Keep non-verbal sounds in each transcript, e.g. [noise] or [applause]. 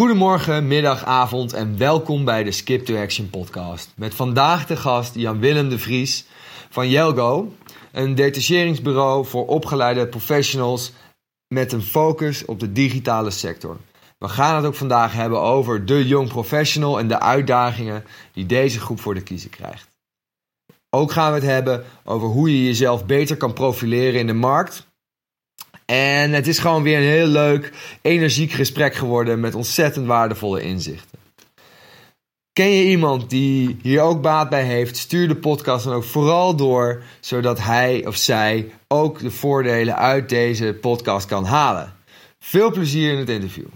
Goedemorgen, middag, avond en welkom bij de Skip to Action podcast. Met vandaag de gast Jan-Willem de Vries van Jelgo, een detacheringsbureau voor opgeleide professionals met een focus op de digitale sector. We gaan het ook vandaag hebben over de young professional en de uitdagingen die deze groep voor de kiezer krijgt. Ook gaan we het hebben over hoe je jezelf beter kan profileren in de markt en het is gewoon weer een heel leuk, energiek gesprek geworden met ontzettend waardevolle inzichten. Ken je iemand die hier ook baat bij heeft? Stuur de podcast dan ook vooral door, zodat hij of zij ook de voordelen uit deze podcast kan halen. Veel plezier in het interview.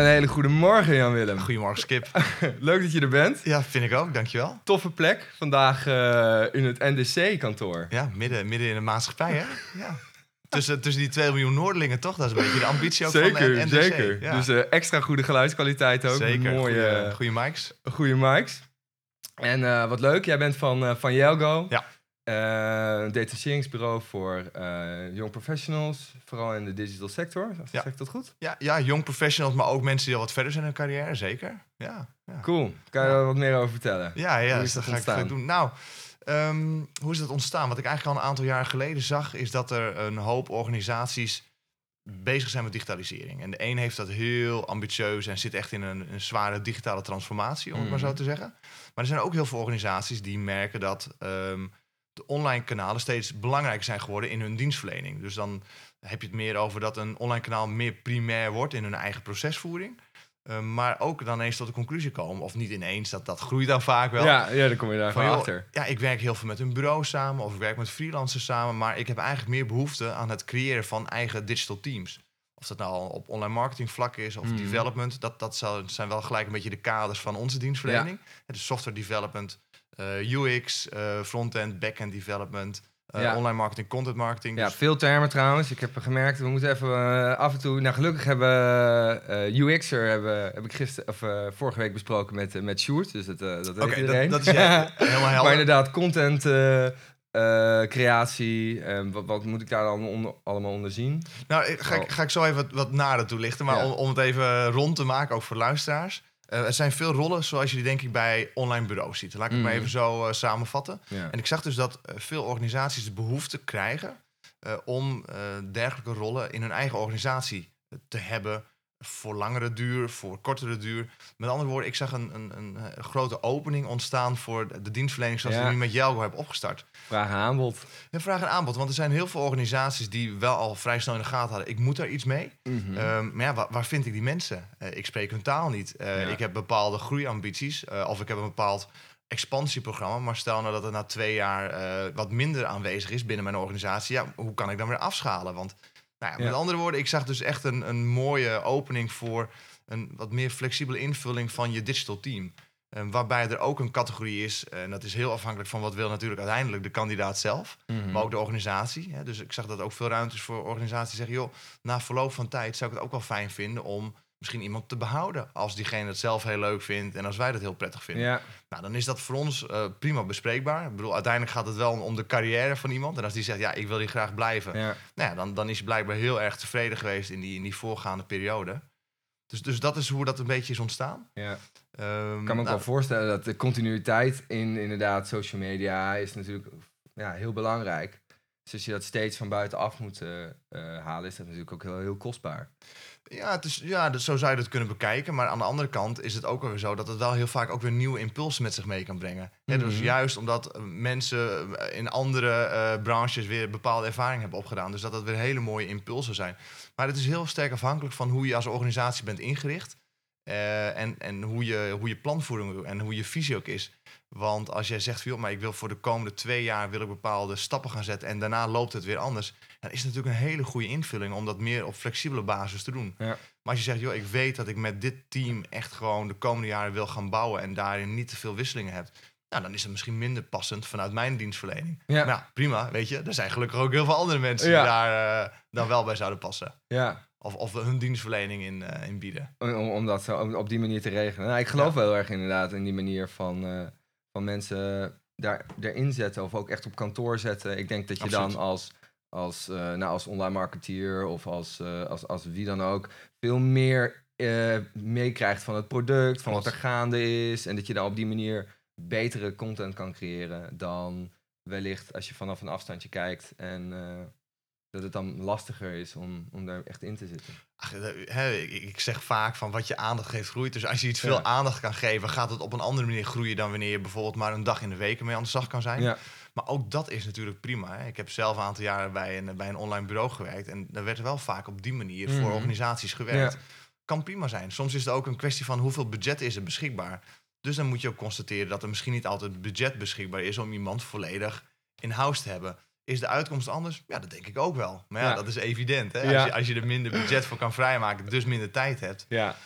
Een hele goede morgen, Jan-Willem. Goedemorgen, Skip. [laughs] Leuk dat je er bent. Ja, vind ik ook. Dankjewel. Toffe plek. Vandaag uh, in het NDC-kantoor. Ja, midden, midden in de maatschappij, hè? Ja. Tussen, tussen die 2 miljoen Noordelingen, toch? Dat is een beetje de ambitie ook zeker, van de NDC. Zeker, ja. Dus uh, extra goede geluidskwaliteit ook. Zeker, mooie, goede mics. Goede mics. En uh, wat leuk, jij bent van, van Jelgo. Ja. Uh, een detacheringsbureau voor uh, young professionals, vooral in de digital sector. Ja. Zeg ik dat goed? Ja, ja, young professionals, maar ook mensen die al wat verder zijn in hun carrière, zeker. Ja, ja. Cool. Kan je daar wat meer over vertellen? Ja, ja Hoe is dat dat ga ik doen. Nou, ehm, hoe is dat ontstaan? Wat ik eigenlijk al een aantal jaar geleden zag, is dat er een hoop organisaties bezig zijn met digitalisering. En de een heeft dat heel ambitieus en zit echt in een, een zware digitale transformatie, om het maar zo Mhm. te zeggen. Maar er zijn ook heel veel organisaties die merken dat ehm, de online kanalen steeds belangrijker zijn geworden in hun dienstverlening. Dus dan heb je het meer over dat een online kanaal meer primair wordt in hun eigen procesvoering. Ehm, maar ook dan eens tot de conclusie komen, of niet ineens, dat, dat groeit dan vaak wel. Ja, ja, dan kom je daar Van, achter. Ja, ik werk heel veel met een bureau samen of ik werk met freelancers samen, maar ik heb eigenlijk meer behoefte aan het creëren van eigen digital teams. Of dat nou op online marketing vlak is of Mhm. development, dat, dat zijn wel gelijk een beetje de kaders van onze dienstverlening. Het is software development, UX, eh, frontend, backend development, eh, Ja. online marketing, content marketing. Ja, Dus- veel termen trouwens. Ik heb gemerkt, we moeten even eh, af en toe... Nou, gelukkig hebben eh UX'er, hebben, heb ik gisteren, of, eh, vorige week besproken met, eh, met Sjoerd. Dus dat, eh, dat weet iedereen. dat, dat is ja, [laughs] helemaal helder. maar inderdaad, content, eh, eh, creatie. eh, wat, wat moet ik daar dan onder, allemaal onder zien? Nou, ik- ga, ik, ga ik zo even wat, wat nader toelichten. Maar Ja. om, om het even rond te maken, ook voor luisteraars. Eh, er zijn veel rollen zoals je die denk ik bij online bureaus ziet. Laat ik het maar Mhm. even zo eh, samenvatten. Ja. En ik zag dus dat eh, veel organisaties de behoefte krijgen... om dergelijke rollen in hun eigen organisatie te hebben... voor langere duur, voor kortere duur. Met andere woorden, ik zag een, een, een, grote opening ontstaan... voor de- dienstverlening zoals Ja. we nu met Jelgo hebben opgestart. Vraag en aanbod. En vraag en aanbod, want er zijn heel veel organisaties... die wel al vrij snel in de gaten hadden... ik moet daar iets mee... Mhm. Ehm, maar ja, waar, waar vind ik die mensen? Eh, ik spreek hun taal niet. Eh, Ja. Ik heb bepaalde groeiambities. eh, of ik heb een bepaald expansieprogramma. Maar stel nou dat het na twee jaar wat minder aanwezig is binnen mijn organisatie. Ja, hoe kan ik dan weer afschalen? Want nou ja, met andere woorden, ik zag dus echt een, een mooie opening voor een wat meer flexibele invulling van je digital team. Eh, waarbij er ook een categorie is, en dat is heel afhankelijk van wat wil natuurlijk uiteindelijk de kandidaat zelf Mhm. maar ook de organisatie. Hè. Dus ik zag dat ook veel ruimte is voor organisaties zeggen... joh, na verloop van tijd zou ik het ook wel fijn vinden... om misschien iemand te behouden als diegene het zelf heel leuk vindt... en als wij dat heel prettig vinden. Ja, Nou, dan is dat voor ons eh, prima bespreekbaar. Ik bedoel, uiteindelijk gaat het wel om de carrière van iemand. En als die zegt, ja, ik wil hier graag blijven... ja. Nou ja, dan, dan is hij blijkbaar heel erg tevreden geweest in die, in die voorgaande periode. Dus, dus dat is hoe dat een beetje is ontstaan. ja. Ehm, Ik kan me ook nou, wel voorstellen dat de continuïteit in inderdaad social media is natuurlijk ja, heel belangrijk. Dus als je dat steeds van buitenaf moet eh, eh, halen, is dat natuurlijk ook heel, heel kostbaar. Ja, het is, ja dus zo zou je het kunnen bekijken. Maar aan de andere kant is het ook weer zo dat het wel heel vaak ook weer nieuwe impulsen met zich mee kan brengen. Hè, dus Mhm. juist omdat eh, mensen in andere branches weer bepaalde ervaring hebben opgedaan. Dus dat dat weer hele mooie impulsen zijn. Maar het is heel sterk afhankelijk van hoe je als organisatie bent ingericht. en en hoe, je, hoe je planvoering en hoe je visie ook is. Want als jij zegt, van, joh, maar ik wil voor de komende twee jaar wil ik bepaalde stappen gaan zetten en daarna loopt het weer anders. Dan is het natuurlijk een hele goede invulling om dat meer op flexibele basis te doen. Ja. Maar als je zegt, joh, ik weet dat ik met dit team echt gewoon de komende jaren wil gaan bouwen en daarin niet te veel wisselingen heb. Nou, dan is het misschien minder passend vanuit mijn dienstverlening. Ja. Ja, prima, weet je. Er zijn gelukkig ook heel veel andere mensen Ja. die daar eh, dan wel bij zouden passen. Ja, of, of hun dienstverlening in, eh, in bieden. Om, om dat zo om- op die manier te regelen. Nou, ik geloof wel heel erg inderdaad in die manier van, eh, van mensen daar, erin zetten of ook echt op kantoor zetten. Ik denk dat je Absoluut. dan als, als, eh, nou, als online marketeer of als, eh, als, als wie dan ook veel meer eh, meekrijgt van het product, van wat er gaande is. En dat je dan op die manier betere content kan creëren dan wellicht als je vanaf een afstandje kijkt en eh, dat het dan lastiger is om, om daar echt in te zitten. Ach, ik, zeg vaak van wat je aandacht geeft groeit. Dus als je iets veel aandacht kan geven, gaat het op een andere manier groeien dan wanneer je bijvoorbeeld maar een dag in de week mee aan de slag kan zijn. Ja, Maar ook dat is natuurlijk prima. Hè. Ik heb zelf een aantal jaren bij een, bij een online bureau gewerkt. En daar werd wel vaak op die manier Mhm. voor organisaties gewerkt. Ja. Kan prima zijn. Soms is het ook een kwestie van hoeveel budget is er beschikbaar. Dus dan moet je ook constateren dat er misschien niet altijd budget beschikbaar is om iemand volledig in house te hebben. Is de uitkomst anders? Ja, dat denk ik ook wel. Maar ja, Ja. dat is evident. Hè? Als, je, als je er minder budget voor kan vrijmaken, dus minder tijd hebt. ja.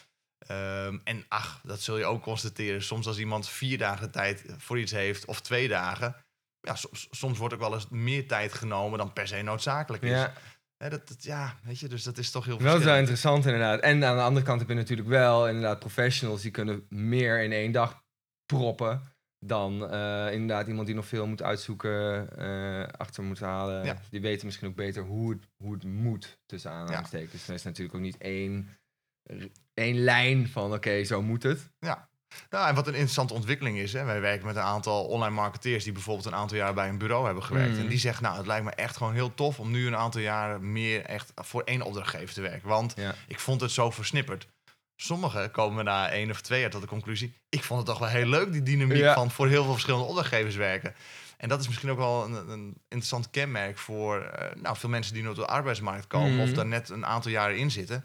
Ehm, en ach, dat zul je ook constateren. Soms als iemand vier dagen tijd voor iets heeft, of twee dagen. Ja, soms, soms wordt ook wel eens meer tijd genomen dan per se noodzakelijk is. ja. Dat, dat- ja, weet je, dus dat is toch heel Dat is wel interessant inderdaad. En aan de andere kant heb je natuurlijk wel inderdaad professionals die kunnen meer in één dag proppen dan eh, inderdaad iemand die nog veel moet uitzoeken, eh, achter moet halen. Ja. Die weten misschien ook beter hoe het, hoe het moet tussen aanhalingstekens. Er is natuurlijk ook niet één, één lijn van oké, zo moet het. Nou, en wat een interessante ontwikkeling is, hè, wij werken met een aantal online marketeers die bijvoorbeeld een aantal jaar bij een bureau hebben gewerkt. En die zeggen, nou, het lijkt me echt gewoon heel tof om nu een aantal jaren meer echt voor één opdrachtgever te werken. Want Ja. ik vond het zo versnipperd. Sommigen komen na één of twee jaar tot de conclusie, ik vond het toch wel heel leuk, die dynamiek Ja. van voor heel veel verschillende opdrachtgevers werken. En dat is misschien ook wel een, een interessant kenmerk voor eh, nou, veel mensen die nu op de arbeidsmarkt komen Mhm. of daar net een aantal jaren in zitten.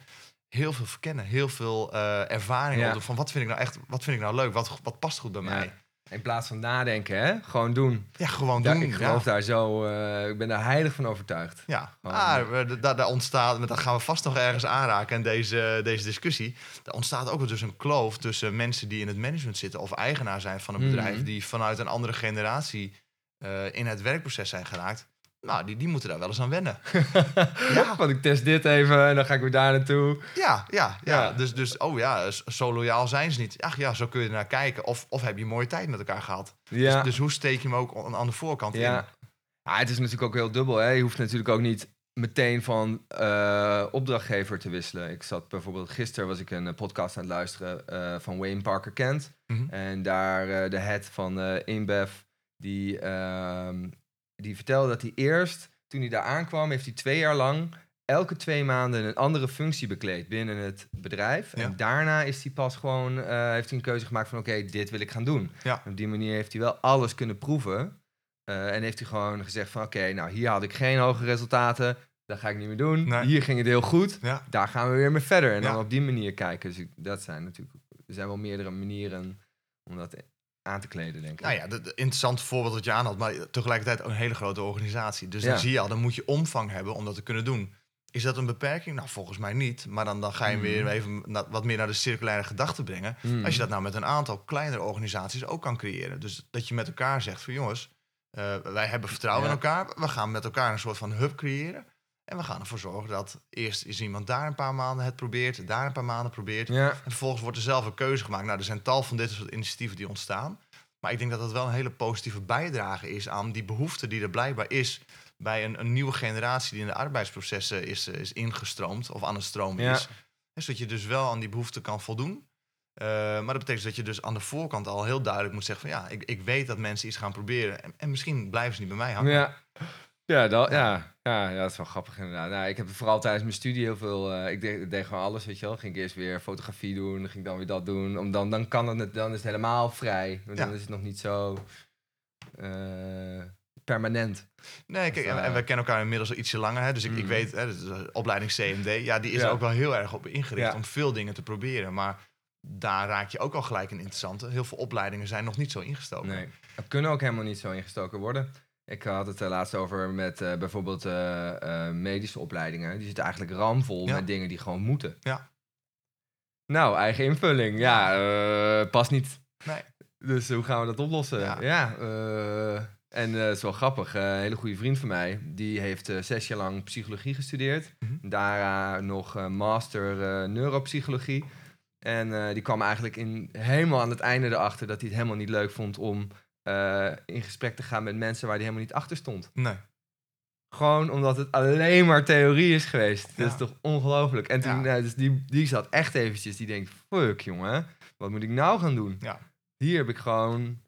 Heel veel verkennen, heel veel eh, ervaring Ja. op van wat vind ik nou echt, wat vind ik nou leuk, wat, wat past goed bij Ja. mij. In plaats van nadenken, hè? gewoon doen. Ja, gewoon Daar- doen. ik geloof ja. daar zo, eh, ik ben daar heilig van overtuigd. Ja, Gewoon, ah, we- daar, daar ontstaat, maar dat gaan we vast nog ergens aanraken in deze, deze discussie. Er ontstaat ook dus een kloof tussen mensen die in het management zitten of eigenaar zijn van een Mhm. bedrijf, die vanuit een andere generatie eh, in het werkproces zijn geraakt. Nou, die, die moeten daar wel eens aan wennen. [laughs] ja. Want ik test dit even en dan ga ik weer daar naartoe. Ja, ja, ja. Ja. Dus, dus, oh ja, zo loyaal zijn ze niet. Ach ja, zo kun je ernaar kijken. Of, of heb je mooie tijd met elkaar gehad. Ja. Dus, dus hoe steek je hem ook aan de voorkant in? Ja. ja, het is natuurlijk ook heel dubbel. Hè? Je hoeft natuurlijk ook niet meteen van eh, opdrachtgever te wisselen. Ik zat bijvoorbeeld gisteren was ik een eh, podcast aan het luisteren eh, van Wayne Parker Kent. Mhm. En daar de head van InBev, die, ehm, die vertelde dat hij eerst, toen hij daar aankwam, heeft hij twee jaar lang elke twee maanden een andere functie bekleed binnen het bedrijf. Ja. En daarna is hij pas gewoon, eh, heeft hij een keuze gemaakt van oké, dit wil ik gaan doen. Ja. Op die manier heeft hij wel alles kunnen proeven. Eh, en heeft hij gewoon gezegd van oké, nou hier had ik geen hoge resultaten. Dat ga ik niet meer doen. Nee. Hier ging het heel goed. Ja. Daar gaan we weer mee verder. En dan op die manier kijken. Dus dat zijn natuurlijk, er zijn wel meerdere manieren om dat aan te kleden, denk ik. Nou ja, het interessante voorbeeld dat je aan had, maar tegelijkertijd ook een hele grote organisatie. Dus dan zie je al, dan moet je omvang hebben om dat te kunnen doen. Is dat een beperking? Nou, volgens mij niet. Maar dan, dan ga je weer even na- wat meer naar de circulaire gedachte brengen. Mm. Als je dat nou met een aantal kleinere organisaties ook kan creëren. Dus dat je met elkaar zegt van jongens, eh, wij hebben vertrouwen Ja. in elkaar. We gaan met elkaar een soort van hub creëren. En we gaan ervoor zorgen dat eerst is iemand daar een paar maanden het probeert, daar een paar maanden probeert. Ja, En vervolgens wordt er zelf een keuze gemaakt. Nou, er zijn tal van dit soort initiatieven die ontstaan. Maar ik denk dat dat wel een hele positieve bijdrage is aan die behoefte die er blijkbaar is bij een, een nieuwe generatie die in de arbeidsprocessen is, eh, is ingestroomd of aan het stromen Ja. is. En zodat je dus wel aan die behoefte kan voldoen. Eh, maar dat betekent dat je dus aan de voorkant al heel duidelijk moet zeggen van ja, ik, ik weet dat mensen iets gaan proberen. En, en misschien blijven ze niet bij mij hangen. ja. Ja, dat, ja. Ja, ja, dat is wel grappig inderdaad. Nou, ik heb vooral tijdens mijn studie heel veel... eh, ik, deed, gewoon alles, weet je wel. Ging ik eerst weer fotografie doen, dan ging ik dan weer dat doen. Om dan, dan, kan het, dan is het helemaal vrij. Want Dan is het nog niet zo eh, permanent. Nee, kijk, en, eh, en wij kennen elkaar inmiddels al ietsje langer. Hè, dus ik, ik Mm. weet, hè, dus de opleiding CMD, ja, die is Ja. er ook wel heel erg op ingericht Ja. om veel dingen te proberen. Maar daar raak je ook al gelijk een interessante. Heel veel opleidingen zijn nog niet zo ingestoken. Nee, kunnen ook helemaal niet zo ingestoken worden. Ik had het er laatst over met eh, bijvoorbeeld eh, eh, medische opleidingen. Die zitten eigenlijk ramvol Ja. met dingen die gewoon moeten. Ja. Nou, eigen invulling. Ja, eh, past niet. Nee. Dus hoe gaan we dat oplossen? Ja. Ja, eh, En eh, het is wel grappig. eh, een hele goede vriend van mij, die heeft eh, zes jaar lang psychologie gestudeerd. Mhm. Daarna nog eh, master eh, neuropsychologie. En eh, die kwam eigenlijk in, helemaal aan het einde erachter dat hij het helemaal niet leuk vond om eh, in gesprek te gaan met mensen waar hij helemaal niet achter stond. Nee. Gewoon omdat het alleen maar theorie is geweest. Dat is toch ongelooflijk. En toen, Ja. eh, dus die, die zat echt eventjes, die denkt, fuck jongen, wat moet ik nou gaan doen? Ja. Hier heb ik gewoon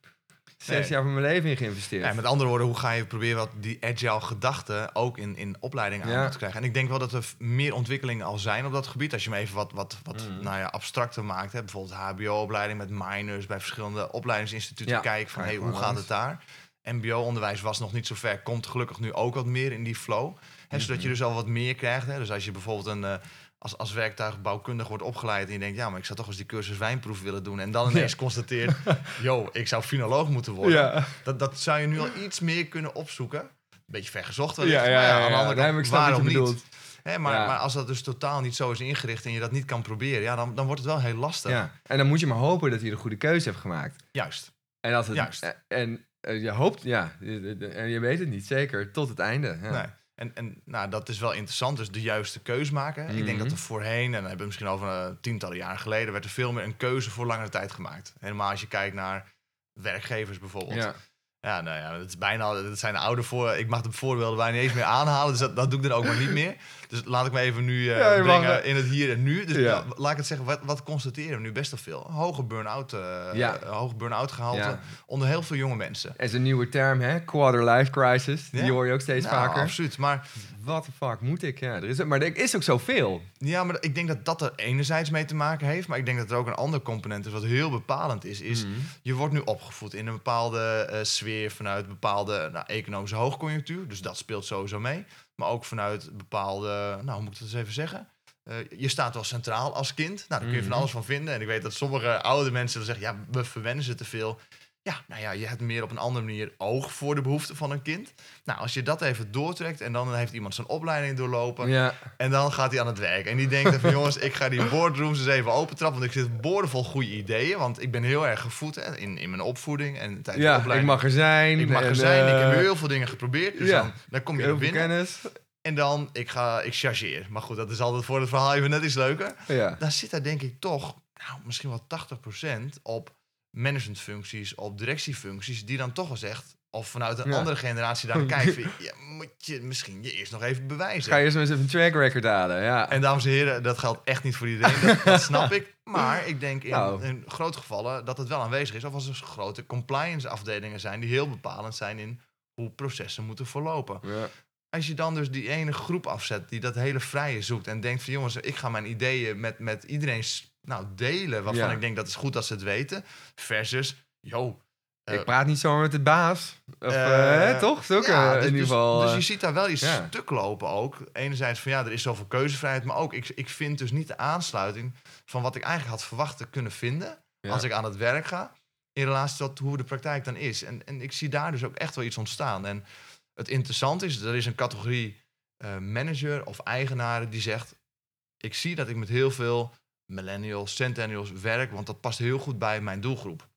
zes Nee. jaar van mijn leven in geïnvesteerd. Ja, met andere woorden, hoe ga je proberen wat die agile gedachten ook in, in opleiding aan Ja. te krijgen? En ik denk wel dat er meer ontwikkelingen al zijn op dat gebied. Als je hem even wat, wat, wat Mhm. nou ja, abstracter maakt. Hè? Bijvoorbeeld HBO-opleiding met minors bij verschillende opleidingsinstituten. Ja, Kijken van hey, hoe gaat het daar? MBO-onderwijs was nog niet zo ver. Komt gelukkig nu ook wat meer in die flow. Hè, zodat Mhm. je dus al wat meer krijgt. Hè? Dus als je bijvoorbeeld een... eh, als, als werktuigbouwkundige wordt opgeleid en je denkt, ja, maar ik zou toch eens die cursus wijnproef willen doen. En dan ineens constateert, [laughs] yo, ik zou finoloog moeten worden. ja. Dat, dat zou je nu al iets meer kunnen opzoeken. Beetje vergezocht wellicht, Ja, ja, maar ja, aan de andere kant, waarom je niet? Hè, maar, maar als dat dus totaal niet zo is ingericht en je dat niet kan proberen, ja, dan, dan wordt het wel heel lastig. Ja. En dan moet je maar hopen dat hij de goede keuze heeft gemaakt. Juist. En, als het, Juist. en, en je hoopt, ja, en je weet het niet zeker, tot het einde. Ja. Nee. En, en nou, dat is wel interessant, dus de juiste keuze maken. Ik denk Mhm. dat er voorheen, en dan hebben we misschien over uh, tientallen jaren geleden, werd er veel meer een keuze voor langere tijd gemaakt. Helemaal als je kijkt naar werkgevers bijvoorbeeld. Ja. Ja, nou ja, dat, is bijna, dat zijn de oude voor. Ik mag de voorbeelden bijna niet eens meer aanhalen, dus dat, dat doe ik dan ook maar niet meer. Dus laat ik me even nu eh, Ja, je mag, brengen in het hier en nu. Dus Ja. laat ik het zeggen, wat, wat constateren we nu best wel veel? Hoge burn-out, eh Ja. eh, hoge burn-out gehalte onder heel veel jonge mensen. Er is een nieuwe term, hè? Quarter life crisis. Die hoor je ook steeds Nou, vaker. absoluut. Maar Wat de fuck moet ik? Ja, er is, maar er is ook zoveel. Ja, maar ik denk dat dat er enerzijds mee te maken heeft. Maar ik denk dat er ook een ander component is wat heel bepalend is. Is Mhm. je wordt nu opgevoed in een bepaalde sfeer vanuit bepaalde nou, economische hoogconjunctuur. Dus dat speelt sowieso mee. Maar ook vanuit bepaalde, nou hoe moet ik dat eens even zeggen? Eh, je staat wel centraal als kind. Nou, daar kun je van Mhm. alles van vinden. En ik weet dat sommige oude mensen dan zeggen, ja, we verwennen ze te veel. Ja, nou ja, je hebt meer op een andere manier oog voor de behoeften van een kind. Nou, als je dat even doortrekt en dan heeft iemand zijn opleiding doorlopen. Ja. En dan gaat hij aan het werk. En die denkt van [laughs] jongens, ik ga die boardrooms eens even opentrappen. Want ik zit boordevol goede ideeën. Want ik ben heel erg gevoed hè, in, in mijn opvoeding en tijdens de ja, ik opleiding. mag er zijn. ik mag er en, zijn. ik heb eh, heel veel dingen geprobeerd. Dus ja. dan, dan kom je heel er binnen. kennis. En dan, ik ga, ik chargeer. Maar goed, dat is altijd voor het verhaal even net iets leuker. Ja. Dan zit daar denk ik toch, nou, misschien wel 80% op managementfuncties, op directiefuncties. Die dan toch wel zegt, of vanuit een Ja. andere generatie daar [laughs] kijkt. Ja, moet je misschien je eerst nog even bewijzen. Ga je eerst maar eens even een track record halen. Ja. En dames en heren, dat geldt echt niet voor iedereen. Dat, dat snap ik. Maar ik denk in, Nou. in grote gevallen dat het wel aanwezig is. Of als er grote compliance afdelingen zijn die heel bepalend zijn in hoe processen moeten verlopen. Ja. Als je dan dus die ene groep afzet die dat hele vrije zoekt en denkt van jongens, ik ga mijn ideeën met, met iedereen nou, delen waarvan Ja. ik denk dat is goed dat ze het weten. Versus, yo, eh, ik praat niet zomaar met de baas. Of, eh, eh, toch? Zulke, ja, in dus, ieder dus- geval. Dus, je ziet daar wel iets ja. stuk lopen ook. Enerzijds van ja, er is zoveel keuzevrijheid. Maar ook, ik, ik vind dus niet de aansluiting van wat ik eigenlijk had verwacht te kunnen vinden. Als ik aan het werk ga. In relatie tot hoe de praktijk dan is. En, en ik zie daar dus ook echt wel iets ontstaan. En het interessante is, er is een categorie manager of eigenaren die zegt... Ik zie dat ik met heel veel millennials, centennials werk. Want dat past heel goed bij mijn doelgroep.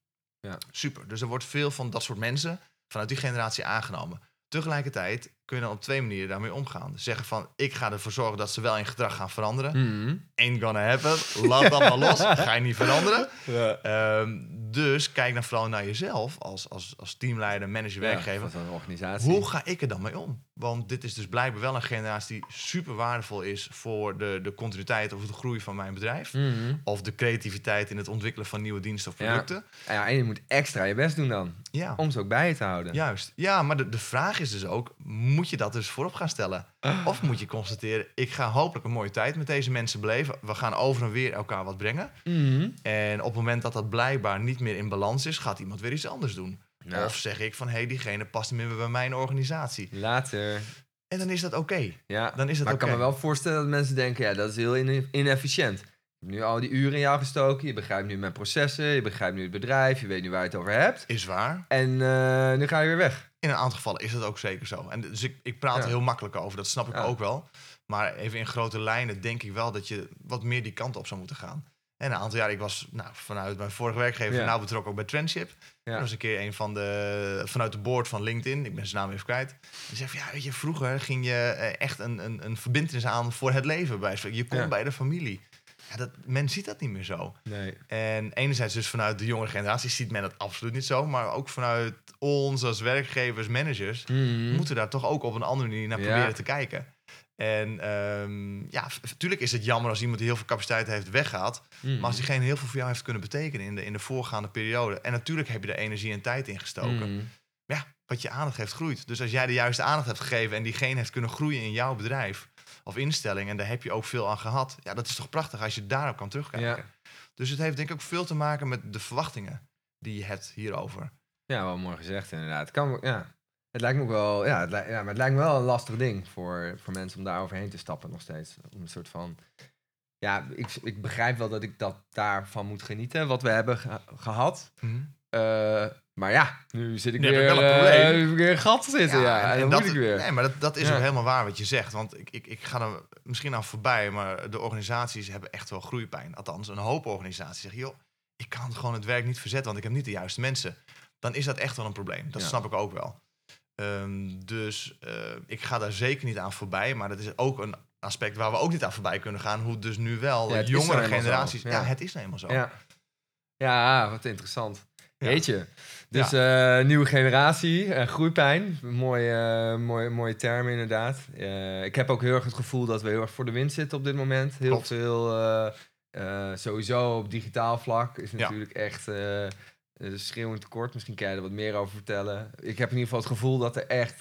Ja. Super. Dus er wordt veel van dat soort mensen vanuit die generatie aangenomen. Tegelijkertijd kun je dan op twee manieren daarmee omgaan. Zeggen van, ik ga ervoor zorgen dat ze wel in gedrag gaan veranderen. Mhm. Ain't gonna happen. [laughs] Laat dat maar los. Ga je niet veranderen. [laughs] Ja. Ehm, dus kijk dan vooral naar jezelf als, als, als teamleider, manager, werkgever. van een organisatie. Hoe ga ik er dan mee om? Want dit is dus blijkbaar wel een generatie die super waardevol is voor de, de continuïteit of de groei van mijn bedrijf. Mhm. Of de creativiteit in het ontwikkelen van nieuwe diensten of Ja. producten. Ja, en je moet extra je best doen dan. Ja, Om ze ook bij je te houden. juist. Ja, maar de, de vraag is dus ook, moet je dat dus voorop gaan stellen? Of moet je constateren, ik ga hopelijk een mooie tijd met deze mensen beleven. We gaan over en weer elkaar wat brengen. Mhm. En op het moment dat dat blijkbaar niet meer in balans is, gaat iemand weer iets anders doen. Ja. Of zeg ik van, hé, hey, diegene past niet meer bij mijn organisatie. Later. En dan is dat oké. Ja. Dan is het maar ik kan me wel voorstellen dat mensen denken, ja, dat is heel ine- inefficiënt. Nu al die uren in jou gestoken, je begrijpt nu mijn processen, je begrijpt nu het bedrijf, je weet nu waar je het over hebt. Is waar. En eh, nu ga je weer weg. In een aantal gevallen is dat ook zeker zo. En dus ik, ik praat Ja. er heel makkelijk over, dat snap ik Ja. ook wel. Maar even in grote lijnen denk ik wel dat je wat meer die kant op zou moeten gaan. En een aantal jaar, ik was nou, vanuit mijn vorige werkgever Ja. nou betrokken ook bij Trendship. Ja. Dat was een keer een van de, vanuit de board van LinkedIn, ik ben zijn naam even kwijt. Die zei van, ja, weet je, vroeger ging je eh, echt een, een, een verbindenis aan voor het leven. Bij, je kon Ja. bij de familie. Ja, dat, men ziet dat niet meer zo. Nee. En enerzijds dus vanuit de jongere generatie ziet men dat absoluut niet zo. Maar ook vanuit ons als werkgevers, managers, Mhm. moeten daar toch ook op een andere manier naar Ja. proberen te kijken. En ehm, ja, natuurlijk is het jammer als iemand die heel veel capaciteit heeft weggaat. Mhm. Maar als diegene heel veel voor jou heeft kunnen betekenen in de, in de voorgaande periode. En natuurlijk heb je er energie en tijd in gestoken. Mhm. Ja, wat je aandacht heeft groeit. Dus als jij de juiste aandacht hebt gegeven en diegene heeft kunnen groeien in jouw bedrijf of instelling. En daar heb je ook veel aan gehad. Ja, dat is toch prachtig als je daarop kan terugkijken. Ja. Dus het heeft denk ik ook veel te maken met de verwachtingen die je hebt hierover. Ja, wel mooi gezegd inderdaad. Het kan, ja. Het lijkt me ook wel, ja, het lijkt, ja, maar het lijkt me wel een lastig ding voor, voor mensen om daar overheen te stappen nog steeds. Om een soort van, ja, ik, ik begrijp wel dat ik dat daarvan moet genieten, wat we hebben ge- gehad. Eh, maar ja, nu zit ik Nu heb weer, ik wel een eh, probleem. ik weer een gat zitten, ja. en, dat, moet ik weer. Nee, maar dat, dat is Ja. ook helemaal waar wat je zegt. Want ik, ik, ik ga er misschien aan voorbij, maar de organisaties hebben echt wel groeipijn. Althans, een hoop organisaties zeggen, joh, ik kan gewoon het werk niet verzetten, want ik heb niet de juiste mensen. Dan is dat echt wel een probleem. Dat Ja. snap ik ook wel. Ehm, dus eh, ik ga daar zeker niet aan voorbij. Maar dat is ook een aspect waar we ook niet aan voorbij kunnen gaan. Hoe dus nu wel jongere nou generaties... Ja. Het is nou eenmaal zo. Ja. ja, wat interessant. Ja. Weet je. Dus eh, nieuwe generatie, groeipijn. Mooie, eh, mooie, mooie term inderdaad. Eh, ik heb ook heel erg het gevoel dat we heel erg voor de wind zitten op dit moment. Heel Klopt. veel, eh, sowieso op digitaal vlak is Ja. natuurlijk echt eh een schreeuwend tekort. Misschien kan je er wat meer over vertellen. Ik heb in ieder geval het gevoel dat er echt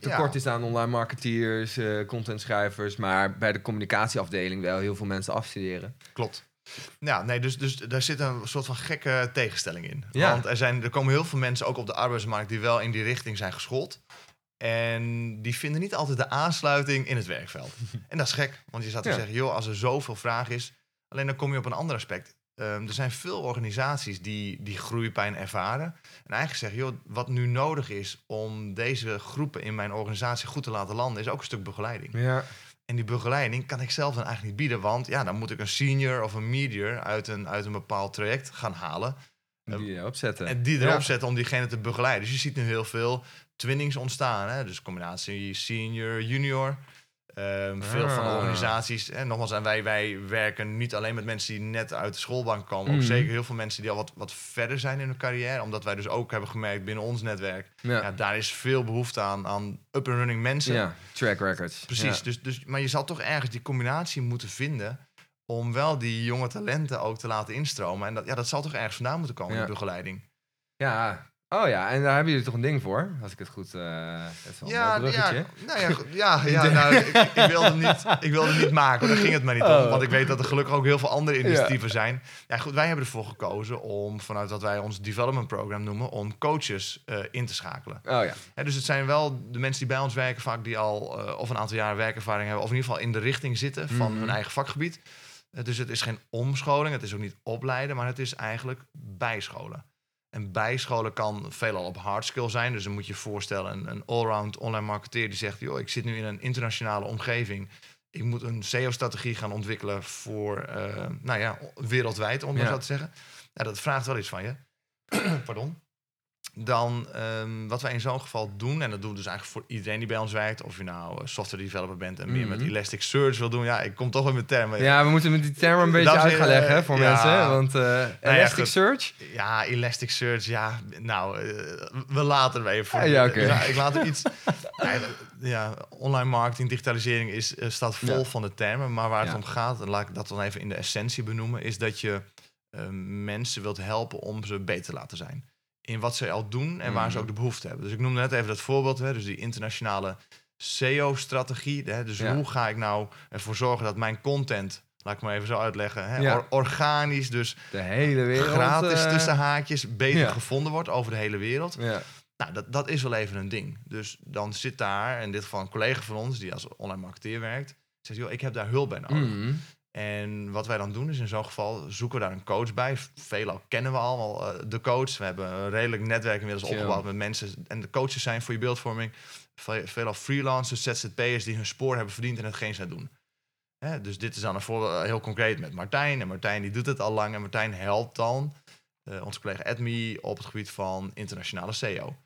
tekort Ja. is aan online marketeers, contentschrijvers. Maar bij de communicatieafdeling wel heel veel mensen afstuderen. Klopt. Ja, nee, dus, dus daar zit een soort van gekke tegenstelling in. Ja. Want er, zijn, er komen heel veel mensen ook op de arbeidsmarkt die wel in die richting zijn geschoold. En die vinden niet altijd de aansluiting in het werkveld. [laughs] en dat is gek, want je zou Ja. zeggen, joh, als er zoveel vraag is, alleen dan kom je op een ander aspect. Ehm, er zijn veel organisaties die, die groeipijn ervaren. En eigenlijk zeggen, joh, wat nu nodig is om deze groepen in mijn organisatie goed te laten landen, is ook een stuk begeleiding. Ja. En die begeleiding kan ik zelf dan eigenlijk niet bieden. Want ja, dan moet ik een senior of een medior uit een, uit een bepaald traject gaan halen. Die erop zetten. En die erop Ja. zetten om diegene te begeleiden. Dus je ziet nu heel veel twinnings ontstaan. Hè? Dus combinatie senior, junior. Ehm, Veel van de Ah. organisaties. En nogmaals, en wij, wij werken niet alleen met mensen die net uit de schoolbank komen. Ook Mhm. zeker heel veel mensen die al wat, wat verder zijn in hun carrière. Omdat wij dus ook hebben gemerkt binnen ons netwerk. Ja. Ja, daar is veel behoefte aan, aan up-and-running mensen. Ja, track records. Precies, Ja. dus, dus, maar je zal toch ergens die combinatie moeten vinden om wel die jonge talenten ook te laten instromen. En dat, ja, dat zal toch ergens vandaan moeten komen, Ja. die begeleiding. Ja. Oh ja, en daar hebben jullie toch een ding voor? Als ik het goed... eh is wel een Ja, ja, nou ja, ja, [laughs] ja nou, ik, ik, wilde niet, ik wilde niet maken, daar ging het maar niet om. Oh. Want ik weet dat er gelukkig ook heel veel andere initiatieven zijn. Ja, goed, wij hebben ervoor gekozen om, vanuit wat wij ons development program noemen, om coaches eh, in te schakelen. Oh ja. Hè, dus het zijn wel de mensen die bij ons werken, vaak die al eh, of een aantal jaren werkervaring hebben, of in ieder geval in de richting zitten van Mhm. hun eigen vakgebied. Eh, dus het is geen omscholing, het is ook niet opleiden, maar het is eigenlijk bijscholen. En bijscholen kan veelal op hard skill zijn. Dus dan moet je je voorstellen, een, een allround online marketeer die zegt, joh, ik zit nu in een internationale omgeving. Ik moet een SEO-strategie gaan ontwikkelen voor, eh, nou ja, wereldwijd, om Ja. zo te zeggen. Ja, dat vraagt wel iets van je. [clears throat] Pardon dan ehm, wat wij in zo'n geval doen, en dat doen we dus eigenlijk voor iedereen die bij ons werkt, of je nou eh, software developer bent en meer met Mhm. Elasticsearch wil doen, ja, ik kom toch wel met termen. Ja, we moeten met die term een beetje Dat is, uit gaan leggen voor ja. mensen. Want eh ja, Elasticsearch... Ja, Elasticsearch, ja, nou, eh, we laten er even voor. Ja, ja. Ja, ik laat er iets. [laughs] ja, ja, online marketing, digitalisering is, staat vol Ja. van de termen, maar waar het Ja. om gaat, en laat ik dat dan even in de essentie benoemen, is dat je mensen wilt helpen om ze beter te laten zijn. In wat ze al doen en waar ze Mhm. ook de behoefte hebben. Dus ik noemde net even dat voorbeeld, hè, dus die internationale SEO-strategie. hè, Dus Ja. hoe ga ik nou ervoor zorgen dat mijn content, laat ik maar even zo uitleggen, hè, Ja. or- organisch, dus De hele wereld. gratis eh, tussen haakjes beter ja. gevonden wordt over de hele wereld. Ja. Nou, dat, dat is wel even een ding. Dus dan zit daar, in dit geval een collega van ons, die als online marketeer werkt, zegt, joh, ik heb daar hulp bij nodig. Mhm. En wat wij dan doen is in zo'n geval zoeken we daar een coach bij. Veelal kennen we allemaal eh, de coach. We hebben een redelijk netwerk inmiddels Chill. opgebouwd met mensen. En de coaches zijn voor je beeldvorming ve- veelal freelancers, ZZP'ers die hun spoor hebben verdiend en hetgeen zij doen. Hè, dus dit is dan een voorbeeld heel concreet met Martijn. En Martijn die doet het al lang. En Martijn helpt dan uh, onze collega Edmi op het gebied van internationale SEO.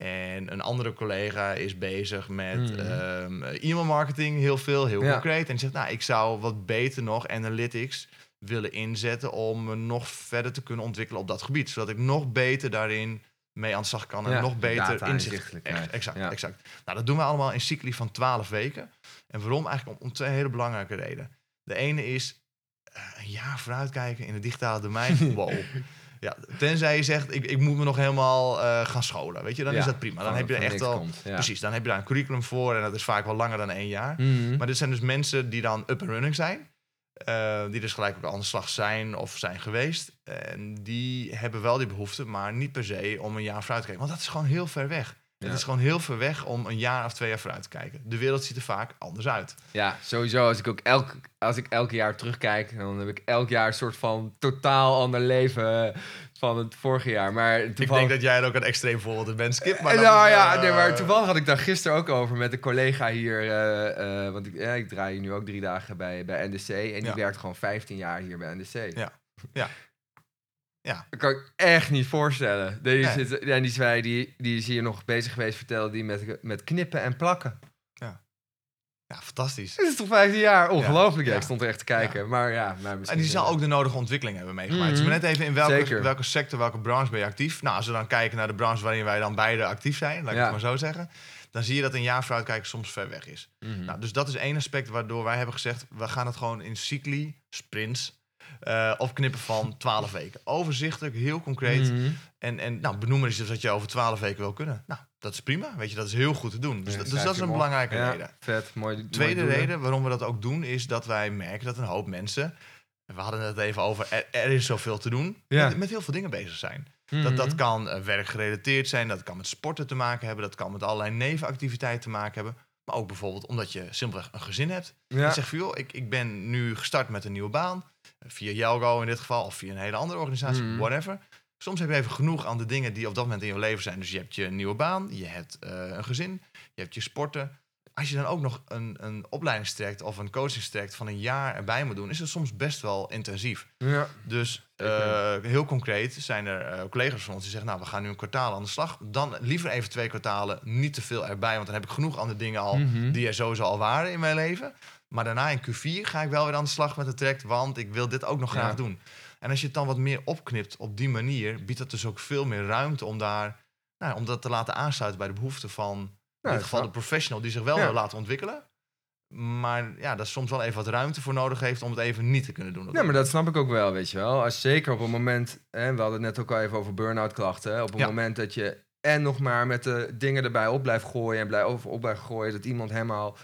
En een andere collega is bezig met ehm, e-mail marketing, heel veel, heel Ja. concreet. En die zegt, nou, ik zou wat beter nog analytics willen inzetten om me nog verder te kunnen ontwikkelen op dat gebied. Zodat ik nog beter daarin mee aan de slag kan en Ja, nog beter inzicht. Echt, exact, Ja. exact. Nou, dat doen we allemaal in cycli van 12 weken. En waarom? Eigenlijk om, om twee hele belangrijke redenen. De ene is eh, een jaar vooruitkijken in het digitale domein. [laughs] wow. Ja, tenzij je zegt, ik, ik moet me nog helemaal eh, gaan scholen. Weet je, dan Ja, is dat prima. Dan heb je er echt ja. Precies, dan heb je daar een curriculum voor. En dat is vaak wel langer dan één jaar. Mhm. Maar dit zijn dus mensen die dan up and running zijn. eh, die dus gelijk ook aan de slag zijn of zijn geweest. En die hebben wel die behoefte, maar niet per se om een jaar vooruit te kijken. Want dat is gewoon heel ver weg. Ja. Het is gewoon heel ver weg om een jaar of twee jaar vooruit te kijken. De wereld ziet er vaak anders uit. Ja, sowieso. Als ik ook elk, als ik elk jaar terugkijk, dan heb ik elk jaar een soort van totaal ander leven eh, van het vorige jaar. Maar Ik toevallig... denk dat jij er ook een extreem voorbeeld bent, Skip. Maar Eh, nou is, ja, eh, nee, maar toevallig had ik daar gisteren ook over met een collega hier. want ik, ja, ik draai nu ook drie dagen bij, bij NDC. En die Ja. werkt gewoon 15 jaar hier bij NDC. Ja. Ja. Ja. Dat kan ik echt niet voorstellen. Die, Nee. zit, ja, en die zei, die, die is hier nog bezig geweest, vertelde die met, met knippen en plakken. Ja, fantastisch. Dit is toch 15 jaar? Ongelooflijk. Ja, Ja. ik stond er echt te kijken. Maar ja, maar En die zal ook de nodige ontwikkeling hebben meegemaakt. Mhm. Dus maar net even in welke, Zeker. welke sector, welke branche ben je actief? Nou, als we dan kijken naar de branche waarin wij dan beide actief zijn, laat ik Ja. het maar zo zeggen. Dan zie je dat een jaar vooruitkijken soms ver weg is. mhm. Nou, dus dat is één aspect waardoor wij hebben gezegd... we gaan het gewoon in cycli, sprints, eh, opknippen van 12 weken. Overzichtelijk, heel concreet. Mhm. En, en nou, benoemen is dus dat je over 12 weken wil kunnen. Nou, dat is prima. Weet je, dat is heel goed te doen. Dus, Ja, dus dat is een belangrijke Ja, reden. Vet, mooi. Tweede reden waarom we dat ook doen, is dat wij merken dat een hoop mensen... We hadden het even over, er, er is zoveel te doen. Ja. Met, met heel veel dingen bezig zijn. Dat, Mhm. dat kan eh, werkgerelateerd zijn, dat kan met sporten te maken hebben, dat kan met allerlei nevenactiviteiten te maken hebben. Maar ook bijvoorbeeld omdat je simpelweg een gezin hebt. Ja. Je zegt van joh, ik, ik ben nu gestart met een nieuwe baan. Via Jelgo in dit geval, of via een hele andere organisatie, Mhm. whatever. Soms heb je even genoeg aan de dingen die op dat moment in je leven zijn. Dus je hebt je nieuwe baan, je hebt eh, een gezin, je hebt je sporten. Als je dan ook nog een, een opleidingstraject of een coachingstraject van een jaar erbij moet doen, is het soms best wel intensief. Ja. Dus eh, heel concreet zijn er eh, collega's van ons die zeggen... nou, we gaan nu een kwartaal aan de slag. Dan liever even twee kwartalen, niet te veel erbij... want dan heb ik genoeg andere dingen al Mhm. die er sowieso al waren in mijn leven. Maar daarna in Q4 ga ik wel weer aan de slag met het traject... want ik wil dit ook nog graag Ja. doen. En als je het dan wat meer opknipt op die manier... biedt dat dus ook veel meer ruimte om daar... Nou, om dat te laten aansluiten bij de behoeften van... in Ja, dit geval de professional die zich wel Ja. wil laten ontwikkelen... Maar ja, daar soms wel even wat ruimte voor nodig heeft om het even niet te kunnen doen. op Ja, maar dat snap ik ook wel, weet je wel. Als zeker op een moment, hè, we hadden het net ook al even over burn-out klachten. hè, Op een moment dat je en nog maar met de dingen erbij op blijft gooien en blijft over op blijft gooien, dat iemand helemaal.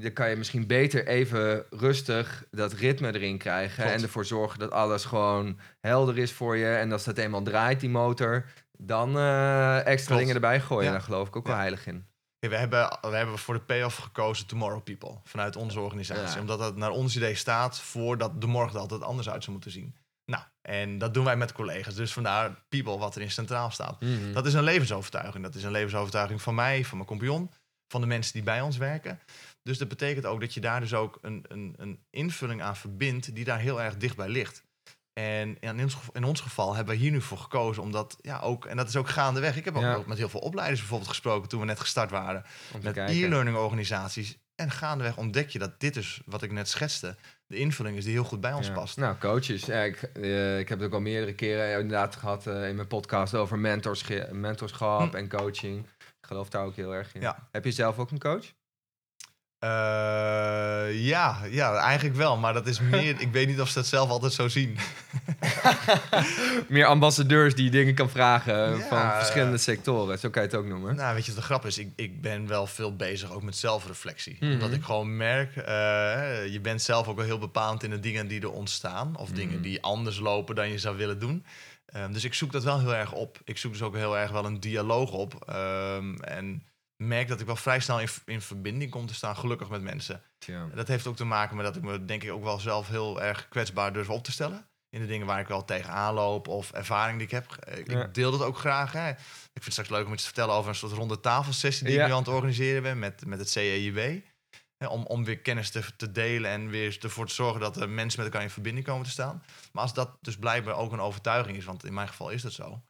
Dan kan je misschien beter even rustig dat ritme erin krijgen. Klopt. En ervoor zorgen dat alles gewoon helder is voor je. En als dat eenmaal draait, die motor, dan eh, extra Klopt. dingen erbij gooien. Ja. Daar geloof ik ook wel heilig in. We, hebben, we hebben voor de payoff gekozen Tomorrow People vanuit onze organisatie. Ja. Omdat dat naar ons idee staat voordat de morgen er altijd anders uit zou moeten zien. Nou, en dat doen wij met collega's. Dus vandaar People wat erin centraal staat. Mhm. Dat is een levensovertuiging. Dat is een levensovertuiging van mij, van mijn compagnon, van de mensen die bij ons werken. Dus dat betekent ook dat je daar dus ook een, een, een invulling aan verbindt die daar heel erg dichtbij ligt. En in ons, geval- in ons geval hebben we hier nu voor gekozen, omdat ja ook, en dat is ook gaandeweg. Ik heb ook Ja. met heel veel opleiders bijvoorbeeld gesproken toen we net gestart waren met e-learning organisaties. En gaandeweg ontdek je dat dit is wat ik net schetste. De invulling is die heel goed bij ons Ja. past. Nou, coaches. Ja, ik, eh, ik heb het ook al meerdere keren inderdaad gehad eh, in mijn podcast over mentors, mentorschap Hm. en coaching. Ik geloof daar ook heel erg in. Heb je zelf ook een coach? Eh, ja, ja, eigenlijk wel. Maar dat is [laughs] meer. ik weet niet of ze dat zelf altijd zo zien. [laughs] Meer ambassadeurs die dingen kan vragen eh, Ja, van verschillende sectoren. Zo kan je het ook noemen. Nou, weet je de grap is? Ik, ik ben wel veel bezig ook met zelfreflectie. Mhm. Omdat ik gewoon merk, eh, je bent zelf ook wel heel bepaald in de dingen die er ontstaan. Of dingen Mhm. die anders lopen dan je zou willen doen. Ehm, dus ik zoek dat wel heel erg op. Ik zoek dus ook heel erg wel een dialoog op. Ehm, en merk dat ik wel vrij snel in, in verbinding kom te staan, gelukkig met mensen. Tja. Dat heeft ook te maken met dat ik me denk ik ook wel zelf heel erg kwetsbaar durf op te stellen. In de dingen waar ik wel tegenaan loop of ervaring die ik heb. Eh, Ik Ja. deel dat ook graag. Hè. Ik vind het straks leuk om iets te vertellen over een soort ronde tafelsessie die Ja. ik nu aan het organiseren ben met, met het CEIB. Om, om weer kennis te, te delen en weer ervoor te zorgen dat de mensen met elkaar in verbinding komen te staan. Maar als dat dus blijkbaar ook een overtuiging is, want in mijn geval is dat zo,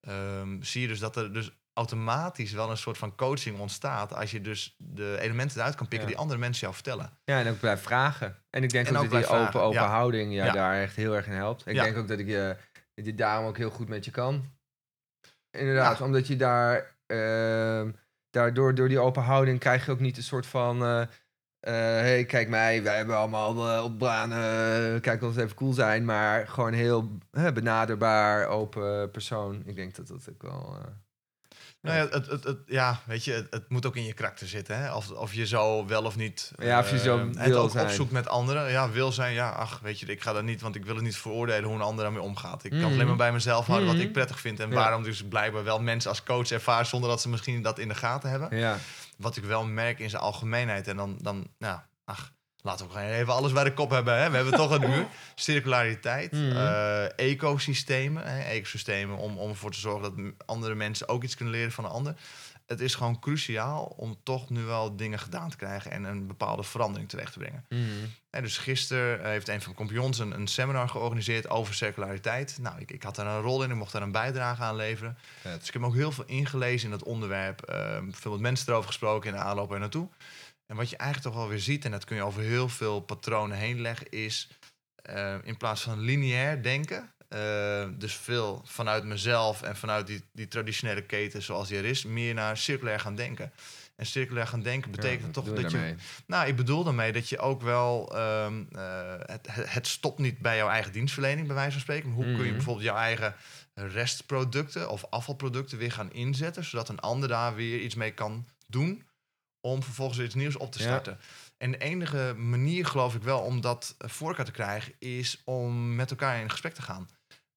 ehm, zie je dus dat er dus automatisch wel een soort van coaching ontstaat als je dus de elementen eruit kan pikken Ja. die andere mensen jou vertellen. Ja, en ook blijf vragen. En ik denk En ook, ook dat die open, open ja. houding ja, Ja. daar echt heel erg in helpt. Ik denk ook dat ik je, dat je daarom ook heel goed met je kan. Inderdaad, omdat je daar, ehm daardoor door die open houding krijg je ook niet een soort van... eh eh, hey, kijk mij, wij hebben allemaal eh, op banen, eh, kijk ons even cool zijn. Maar gewoon heel benaderbaar, open persoon. Ik denk dat dat ook wel... eh, Nou ja, het, het, het, ja, weet je, het, het moet ook in je karakter zitten. Hè? Of, of je zo wel of niet. Ja, of je eh, zo het wil ook zijn. opzoekt met anderen. Ja, wil zijn. Ja, ach, weet je, ik ga dat niet, want ik wil het niet veroordelen hoe een ander daarmee omgaat. Ik kan het alleen maar bij mezelf houden wat ik prettig vind. En Ja. waarom dus blijkbaar wel mensen als coach ervaren zonder dat ze misschien dat in de gaten hebben. ja. Wat ik wel merk in zijn algemeenheid. En dan, dan nou, ach, laten we gewoon even alles bij de kop hebben. Hè? We hebben toch een [laughs] uur. Circulariteit, Mhm. eh, ecosystemen. Hè? Ecosystemen om, om ervoor te zorgen dat andere mensen ook iets kunnen leren van een ander. Het is gewoon cruciaal om toch nu wel dingen gedaan te krijgen en een bepaalde verandering terecht te brengen. En dus gisteren eh, heeft een van mijn compagnons een, een seminar georganiseerd over circulariteit. Nou, ik, ik had daar een rol in, ik mocht daar een bijdrage aan leveren. Vet. Dus ik heb me ook heel veel ingelezen in dat onderwerp. ehm, veel met mensen erover gesproken in de aanloop er naartoe. En wat je eigenlijk toch wel weer ziet, en dat kun je over heel veel patronen heen leggen, is eh, in plaats van lineair denken, eh, dus veel vanuit mezelf en vanuit die, die traditionele keten zoals die er is, meer naar circulair gaan denken. En circulair gaan denken betekent Ja, toch dat je nou, ik bedoel daarmee dat je ook wel. ehm, eh, het, het stopt niet bij jouw eigen dienstverlening, bij wijze van spreken. Maar hoe kun je Mhm. bijvoorbeeld jouw eigen restproducten of afvalproducten weer gaan inzetten, zodat een ander daar weer iets mee kan doen om vervolgens iets nieuws op te Ja. starten. En de enige manier, geloof ik wel, om dat eh, voor elkaar te krijgen, is om met elkaar in gesprek te gaan.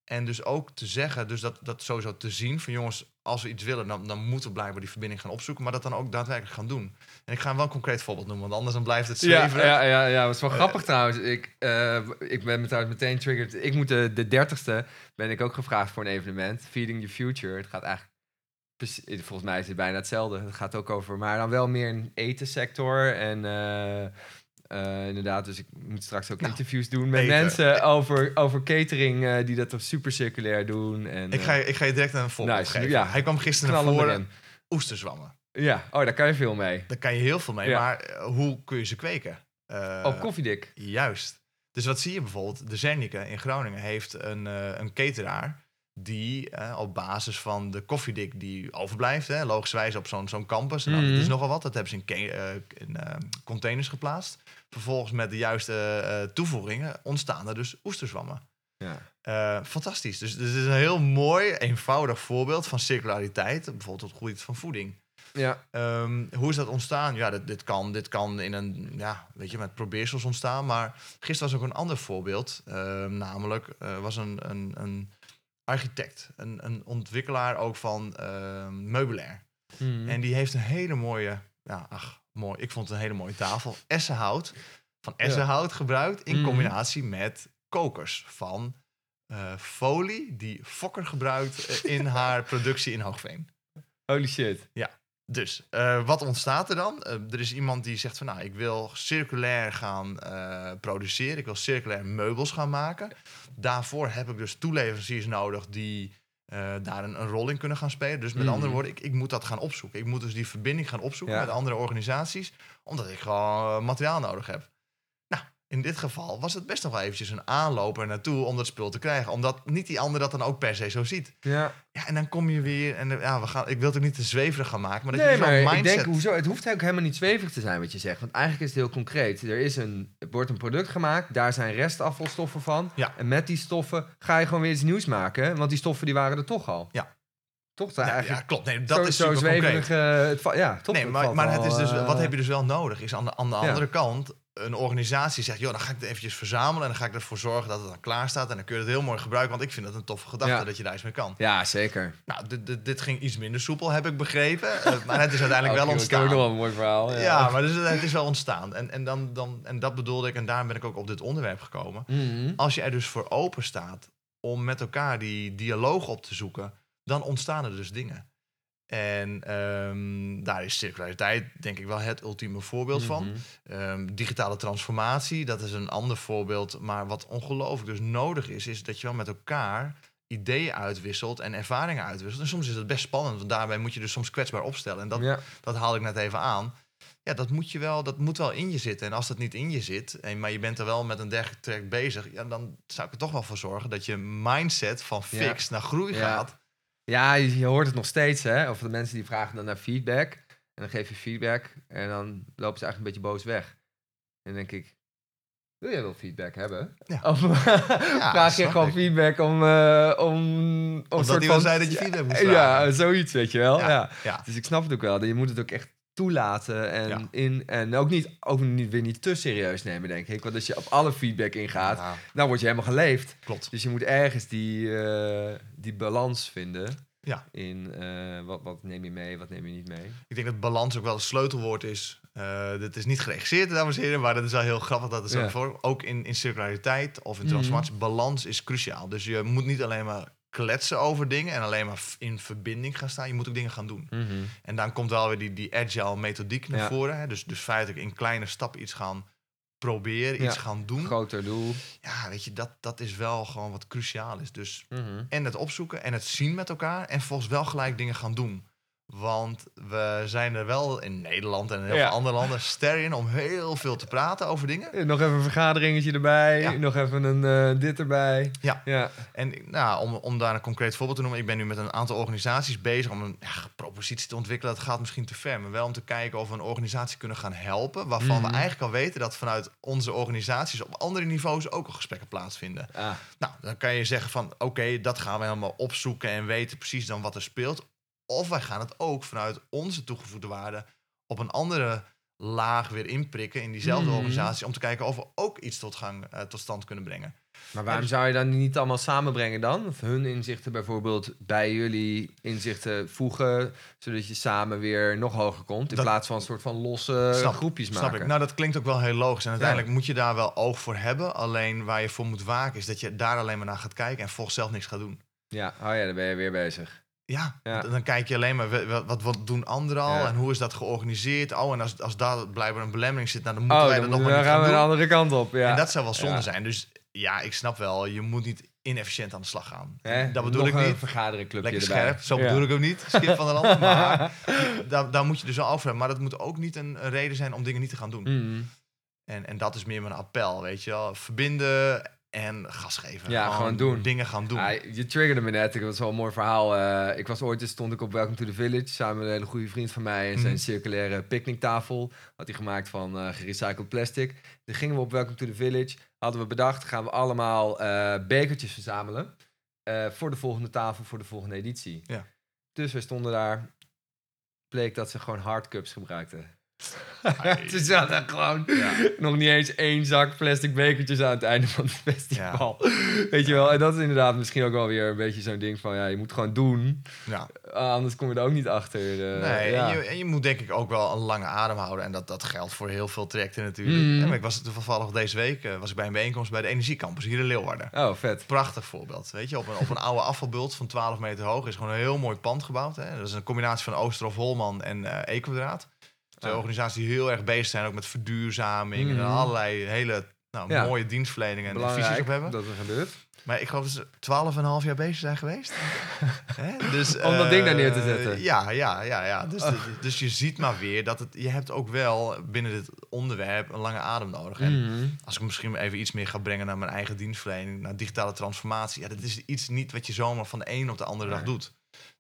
En dus ook te zeggen, dus dat, dat sowieso te zien van jongens, als we iets willen, dan, dan moeten we blijkbaar die verbinding gaan opzoeken, maar dat dan ook daadwerkelijk gaan doen. En ik ga wel een concreet voorbeeld noemen, want anders dan blijft het Ja, zweven. ja, ja, ja, dat is wel grappig trouwens. Ik, eh, ik ben me trouwens meteen triggered. Ik moet de, de 30ste ben ik ook gevraagd voor een evenement. Feeding the Future. Het gaat eigenlijk. Precie- Volgens mij is het bijna hetzelfde. Het gaat ook over, maar dan wel meer een etensector. En eh, eh, inderdaad, dus ik moet straks ook Nou, interviews doen met eten. mensen over, over catering eh, die dat op super circulair doen. En, Ik ga, eh, je- ik ga je direct een voorbeeld Nice, geven. ja. Hij kwam gisteren naar voren, oesterzwammen. Ja, oh, daar kan je veel mee. Daar kan je heel veel mee, Ja. maar eh, hoe kun je ze kweken? Eh, oh, koffiedik. Juist. Dus wat zie je bijvoorbeeld? De Zernike in Groningen heeft een, eh, een cateraar die eh, op basis van de koffiedik die overblijft, hè, logischerwijs op zo'n zo'n campus, nou, dat Mhm. is nogal wat, dat hebben ze in, eh, in eh, containers geplaatst. Vervolgens met de juiste eh, toevoegingen ontstaan er dus oesterzwammen. Ja. Fantastisch. Dus, dus het is een heel mooi, eenvoudig voorbeeld van circulariteit, bijvoorbeeld op het gebied van voeding. Ja. Ehm, hoe is dat ontstaan? Ja, dit, dit, kan, dit kan in een, ja, weet je, met probeersels ontstaan. Maar gisteren was ook een ander voorbeeld. Ehm, namelijk, eh was een, een, een architect, een, een ontwikkelaar ook van ehm, meubilair. Mhm. En die heeft een hele mooie, ja, ach, mooi. Ik vond het een hele mooie tafel. Essenhout, van Ja. essenhout gebruikt in Mhm. combinatie met kokers van eh, folie die Fokker gebruikt eh, in [laughs] haar productie in Hoogveen. Holy shit. Dus, eh, wat ontstaat er dan? Eh, er is iemand die zegt van, nou, ik wil circulair gaan eh, produceren. Ik wil circulair meubels gaan maken. Daarvoor heb ik dus toeleveranciers nodig die daar een, een rol in kunnen gaan spelen. Dus met Mhm. andere woorden, ik, ik moet dat gaan opzoeken. Ik moet dus die verbinding gaan opzoeken Ja. met andere organisaties, omdat ik gewoon materiaal nodig heb. In dit geval was het best nog wel eventjes een aanloper naartoe om dat spul te krijgen. Omdat niet die ander dat dan ook per se zo ziet. Ja. Ja, en dan kom je weer en ja, we gaan, ik wil het ook niet te zweverig gaan maken, maar dat nee, je maar mindset... ik denk, hoezo, het hoeft ook helemaal niet zweverig te zijn wat je zegt. Want eigenlijk is het heel concreet. Er, is een, er wordt een product gemaakt, daar zijn restafvalstoffen van. Ja. En met die stoffen ga je gewoon weer iets nieuws maken. Want die stoffen die waren er toch al. Ja. Toch? Ja, eigenlijk ja, klopt. Nee, dat zo, is zo zweverig. eh, het ja, toch? Nee, Het maar, valt maar het is dus, eh, wat heb je dus wel nodig? Is aan de, aan de Ja. andere kant een organisatie zegt... joh, dan ga ik het eventjes verzamelen... en dan ga ik ervoor zorgen dat het dan klaar staat... en dan kun je het heel mooi gebruiken... want ik vind dat een toffe gedachte Ja. dat je daar iets mee kan. Ja, zeker. Nou, dit, dit, dit ging iets minder soepel, heb ik begrepen. Eh, maar het is uiteindelijk [laughs] wel Oké, dat is ook nog ontstaan. een mooi verhaal. Ja, Ja, maar dus, het is wel ontstaan. En, en, dan, dan, en dat bedoelde ik, en daarom ben ik ook op dit onderwerp gekomen. Mhm. Als je er dus voor open staat om met elkaar die dialoog op te zoeken, dan ontstaan er dus dingen. En ehm, daar is circulariteit denk ik wel het ultieme voorbeeld van. Mhm. Ehm, digitale transformatie, dat is een ander voorbeeld. Maar wat ongelooflijk dus nodig is, is dat je wel met elkaar ideeën uitwisselt en ervaringen uitwisselt. En soms is dat best spannend, want daarbij moet je dus soms kwetsbaar opstellen. En dat, ja. dat haal ik net even aan. Ja, dat moet je wel, dat moet wel in je zitten. En als dat niet in je zit, en, maar je bent er wel met een dergelijk traject bezig, ja, dan zou ik er toch wel voor zorgen dat je mindset van Ja. fix naar groei Ja. gaat. Ja, je, je hoort het nog steeds, hè? Of de mensen die vragen dan naar feedback. En dan geef je feedback en dan lopen ze eigenlijk een beetje boos weg. En dan denk ik, wil jij wel feedback hebben? Ja. Of [laughs] vraag je gewoon ik. feedback om, eh om, om Omdat soort van... zei dat je feedback moest Ja, zoiets, weet je wel. Ja. ja. Dus ik snap het ook wel. Je moet het ook echt toelaten en, Ja. in, en ook, niet, ook niet, weer niet te serieus nemen, denk ik. Want als je op alle feedback ingaat, Ja, dan word je helemaal geleefd. klopt. Dus je moet ergens die, eh, die balans vinden. Ja. In eh, wat, wat neem je mee, wat neem je niet mee. Ik denk dat balans ook wel het sleutelwoord is. Eh dit is niet geregisseerd, dames en heren, maar dat is wel heel grappig dat het zo Ja. voor. Ook in, in circulariteit of in Mhm. transformatie, balans is cruciaal. Dus je moet niet alleen maar kletsen over dingen en alleen maar in verbinding gaan staan. Je moet ook dingen gaan doen. En dan komt wel weer die, die agile methodiek naar Ja. voren. Hè? Dus, dus feitelijk in kleine stappen iets gaan proberen, iets Ja. gaan doen. Groter doel. Ja, weet je, dat, dat is wel gewoon wat cruciaal is. Dus Mhm. en het opzoeken en het zien met elkaar. En volgens wel gelijk dingen gaan doen. Want we zijn er wel in Nederland en in heel Ja. veel andere landen ster in om heel veel te praten over dingen. Nog even een vergaderingetje erbij. Ja. Nog even een eh, dit erbij. Ja. ja. En nou, om, om daar een concreet voorbeeld te noemen, ik ben nu met een aantal organisaties bezig om een ja, propositie te ontwikkelen. Dat gaat misschien te ver, maar wel om te kijken of we een organisatie kunnen gaan helpen. Waarvan Mhm. we eigenlijk al weten dat vanuit onze organisaties op andere niveaus ook al gesprekken plaatsvinden. Ah, Nou, dan kan je zeggen van oké, dat gaan we helemaal opzoeken en weten precies dan wat er speelt. Of wij gaan het ook vanuit onze toegevoegde waarde op een andere laag weer inprikken in diezelfde Mhm. organisatie. Om te kijken of we ook iets tot, gang, eh, tot stand kunnen brengen. maar waarom dus- zou je dan niet allemaal samenbrengen dan? Of hun inzichten bijvoorbeeld bij jullie inzichten voegen, zodat je samen weer nog hoger komt, in Dat- plaats van een soort van losse Snap- groepjes Snap maken. ik. Nou, dat klinkt ook wel heel logisch. En uiteindelijk moet je daar wel oog voor hebben. Alleen waar je voor moet waken is dat je daar alleen maar naar gaat kijken en volgens zelf niks gaat doen. Ja, oh ja, dan ben je weer bezig. Ja, Ja. dan kijk je alleen maar, wat, wat, doen anderen al Ja. en hoe is dat georganiseerd? Oh, en als, als daar blijkbaar een belemmering zit, nou, dan moeten Oh, wij dan, dat nog moeten maar niet gaan gaan we de andere kant op. Ja. En dat zou wel zonde zijn. Dus ja, ik snap wel, je moet niet inefficiënt aan de slag gaan. Hè? Dat bedoel Nog ik een niet. vergaderingclubje Lekker erbij. scherp, zo bedoel ik ook niet. Skip van de land. [laughs] Maar daar, daar moet je dus wel over hebben. Maar dat moet ook niet een, een reden zijn om dingen niet te gaan doen. Mhm. En, en dat is meer mijn appel, weet je wel. Verbinden en gas geven. Ja, gewoon doen. Dingen gaan doen. Ja, je triggerde me net. Ik was wel een mooi verhaal. Eh, ik was ooit, eens stond ik op Welcome to the Village samen met een hele goede vriend van mij. En zijn Mhm. circulaire picknicktafel had hij gemaakt van eh, gerecycled plastic. Toen gingen we op Welcome to the Village. Hadden we bedacht, gaan we allemaal eh, bekertjes verzamelen. voor de volgende tafel, voor de volgende editie. Ja. Dus we stonden daar. Bleek dat ze gewoon hardcups gebruikten. [laughs] Ze zaten gewoon Ja. nog niet eens één zak plastic bekertjes aan het einde van het festival. Weet je wel, en dat is inderdaad misschien ook wel weer een beetje zo'n ding van, ja, je moet gewoon doen. Ja. Ah, anders kom je er ook niet achter. eh, Nee, ja. en, je, en je moet denk ik ook wel een lange adem houden. En dat, dat geldt voor heel veel trajecten natuurlijk. Maar ik was toevallig deze week eh, was ik bij een bijeenkomst bij de Energiecampus hier in Leeuwarden. Oh, vet. Prachtig voorbeeld. Weet je, op een, op een oude afvalbult van 12 meter hoog is gewoon een heel mooi pand gebouwd. Hè. Dat is een combinatie van Oosterhof Holman en eh Twee Ah. organisaties die heel erg bezig zijn ook met verduurzaming Mhm. en allerlei hele nou, Ja. mooie dienstverleningen en Belangrijk visies op hebben. dat er gebeurt. Maar ik geloof dat ze 12,5 jaar bezig zijn geweest. [laughs] Hè? Dus, Om dat ding daar neer te eh, zetten. Ja, ja, ja. ja. Dus, dus je ziet maar weer dat het, je hebt ook wel binnen dit onderwerp een lange adem nodig. En Mhm. als ik misschien even iets meer ga brengen naar mijn eigen dienstverlening, naar digitale transformatie. Ja, dat is iets niet wat je zomaar van de een op de andere dag doet.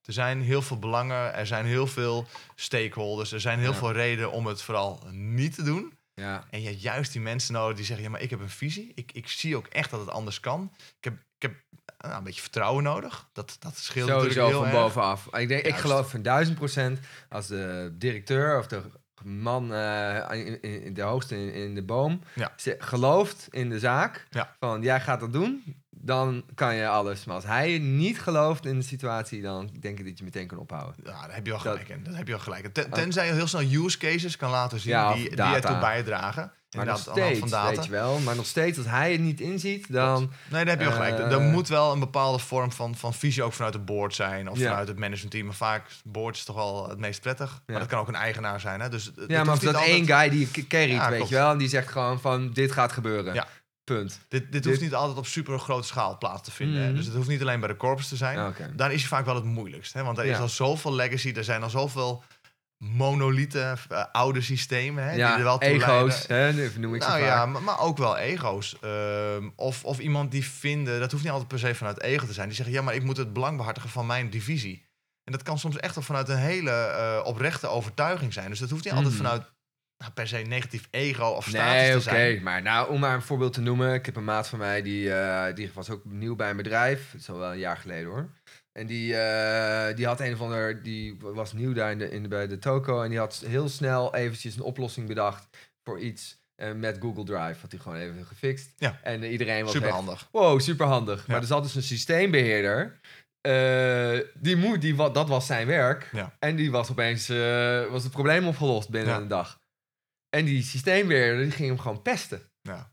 Er zijn heel veel belangen, er zijn heel veel stakeholders, er zijn heel Ja. veel redenen om het vooral niet te doen. Ja. En je hebt juist die mensen nodig die zeggen: Ja, maar ik heb een visie. Ik, ik zie ook echt dat het anders kan. Ik heb, ik heb nou, een beetje vertrouwen nodig. Dat, dat scheelt natuurlijk Sowieso heel van erg. bovenaf. Ik, denk, ik geloof van duizend procent als de directeur of de man eh, in, de hoogste in, in de boom Ja. gelooft in de zaak Ja. van jij gaat dat doen, dan kan je alles. Maar als hij niet gelooft in de situatie, dan denk ik dat je meteen kan ophouden. Ja, daar heb je wel Dat- gelijk in. Dat heb je wel gelijk. Ten- tenzij je heel snel use cases kan laten zien Ja, die, die ertoe bijdragen. Maar nog steeds, van data. weet je wel. Maar nog steeds, als hij het niet inziet, dan... Nee, daar heb je wel gelijk. Eh, er moet wel een bepaalde vorm van, van visie ook vanuit het board zijn. Of Ja. vanuit het managementteam. Maar vaak, board is toch wel het meest prettig. Ja. Maar dat kan ook een eigenaar zijn. Hè? Dus het- Ja, maar of dat één guy die carryt, Ja, weet klopt. je wel. En die zegt gewoon van, dit gaat gebeuren. Ja. Punt. Dit, dit Dit- hoeft niet altijd op super grote schaal plaats te vinden. Mhm. Dus het hoeft niet alleen bij de corpus te zijn. Ja, oké. Daar is je vaak wel het moeilijkst. Hè? Want er is al zoveel legacy. Er zijn al zoveel monolithen, eh, oude systemen. Hè, die Ja, er wel toe ego's, leiden. hè, noem ik ze Nou vaak. ja, maar, maar ook wel ego's. Ehm, of, of iemand die vinden, dat hoeft niet altijd per se vanuit ego te zijn. Die zeggen, ja, maar ik moet het belang behartigen van mijn divisie. En dat kan soms echt wel vanuit een hele eh, oprechte overtuiging zijn. Dus dat hoeft niet altijd Mhm. vanuit nou, per se negatief ego of status Nee, te oké. zijn. Maar nou, om maar een voorbeeld te noemen. Ik heb een maat van mij, die, eh, die was ook nieuw bij een bedrijf. Het is al wel een jaar geleden hoor. En die, eh, die had een of ander, die was nieuw daar in de, in de, bij de toko. En die had heel snel eventjes een oplossing bedacht voor iets. eh, met Google Drive. Had hij gewoon even gefixt. Ja. En iedereen was Super echt, handig. Wow, super handig. Maar er zat dus een systeembeheerder. eh, die moet, die, wa- dat was zijn werk. Ja. En die was opeens was het probleem opgelost binnen een dag. En die systeembeheerder die ging hem gewoon pesten. Ja.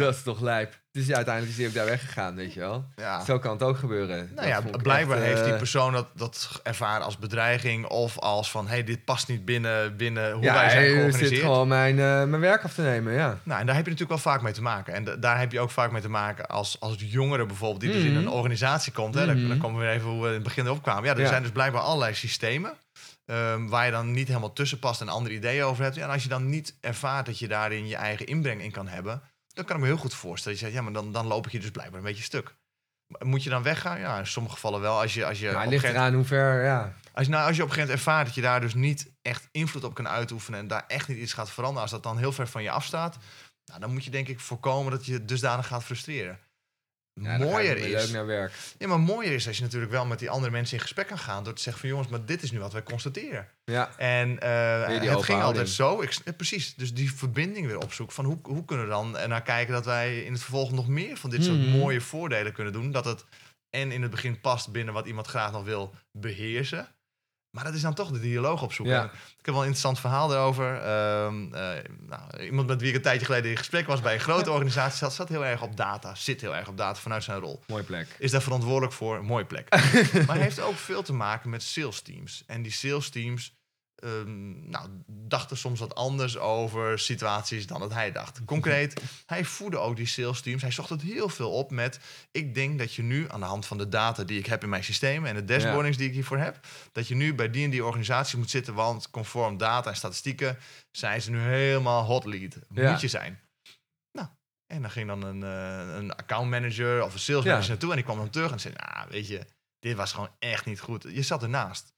Dat is toch lijp. Dus ja, uiteindelijk is hij ook daar weggegaan, weet je wel. Ja. Zo kan het ook gebeuren. Nou ja, blijkbaar echt, heeft die eh, persoon dat, dat ervaren als bedreiging of als van, hé, hey, dit past niet binnen, binnen hoe ja, wij zijn georganiseerd. zit gewoon mijn, eh, mijn werk af te nemen, ja. Nou, en daar heb je natuurlijk wel vaak mee te maken. En da- daar heb je ook vaak mee te maken als, als jongere bijvoorbeeld, die dus in Mhm. een organisatie komt. Hè, dan, Mhm. dan komen we weer even hoe we in het begin erop kwamen. Ja, er Ja. zijn dus blijkbaar allerlei systemen ehm, waar je dan niet helemaal tussen past en andere ideeën over hebt. Ja, en als je dan niet ervaart dat je daarin je eigen inbreng in kan hebben, dan kan ik me heel goed voorstellen. Je zegt, ja, maar dan, dan loop ik je dus blijkbaar een beetje stuk. Moet je dan weggaan? Ja, in sommige gevallen wel. Als je, als je, Maar op het een ligt gegeven- eraan hoe ver, ja. als, nou, als je op een gegeven moment ervaart dat je daar dus niet echt invloed op kan uitoefenen en daar echt niet iets gaat veranderen, als dat dan heel ver van je afstaat, nou, dan moet je denk ik voorkomen dat je dusdanig gaat frustreren. Ja mooier weer leuk is, naar werk. ja, maar mooier is als je natuurlijk wel met die andere mensen in gesprek kan gaan door te zeggen van jongens, maar dit is nu wat wij constateren. Ja, En eh, het ging altijd zo, ik, eh, precies, dus die verbinding weer opzoeken van hoe, hoe kunnen we dan naar kijken dat wij in het vervolg nog meer van dit soort Mhm. mooie voordelen kunnen doen. Dat het en in het begin past binnen wat iemand graag nog wil beheersen. Maar dat is dan toch de dialoog opzoeken. Ja. Ik heb wel een interessant verhaal daarover. Ehm, eh, nou, iemand met wie ik een tijdje geleden in gesprek was bij een grote [laughs] organisatie zat, zat heel erg op data. Zit heel erg op data vanuit zijn rol mooie plek. is daar verantwoordelijk voor. Een mooie plek. [laughs] maar heeft ook veel te maken met sales teams. En die sales teams ehm, nou, dachten soms wat anders over situaties dan dat hij dacht. Concreet, hij voedde ook die sales teams. Hij zocht het heel veel op met... ik denk dat je nu aan de hand van de data die ik heb in mijn systemen... en de dashboardings die ik hiervoor heb... dat je nu bij die en die organisatie moet zitten... want conform data en statistieken zijn ze nu helemaal hot lead. Ja. Moet je zijn. Nou, en dan ging dan een, eh, een account manager of een sales Ja. manager naartoe... en die kwam dan terug en zei... nou, weet je, dit was gewoon echt niet goed. Je zat ernaast.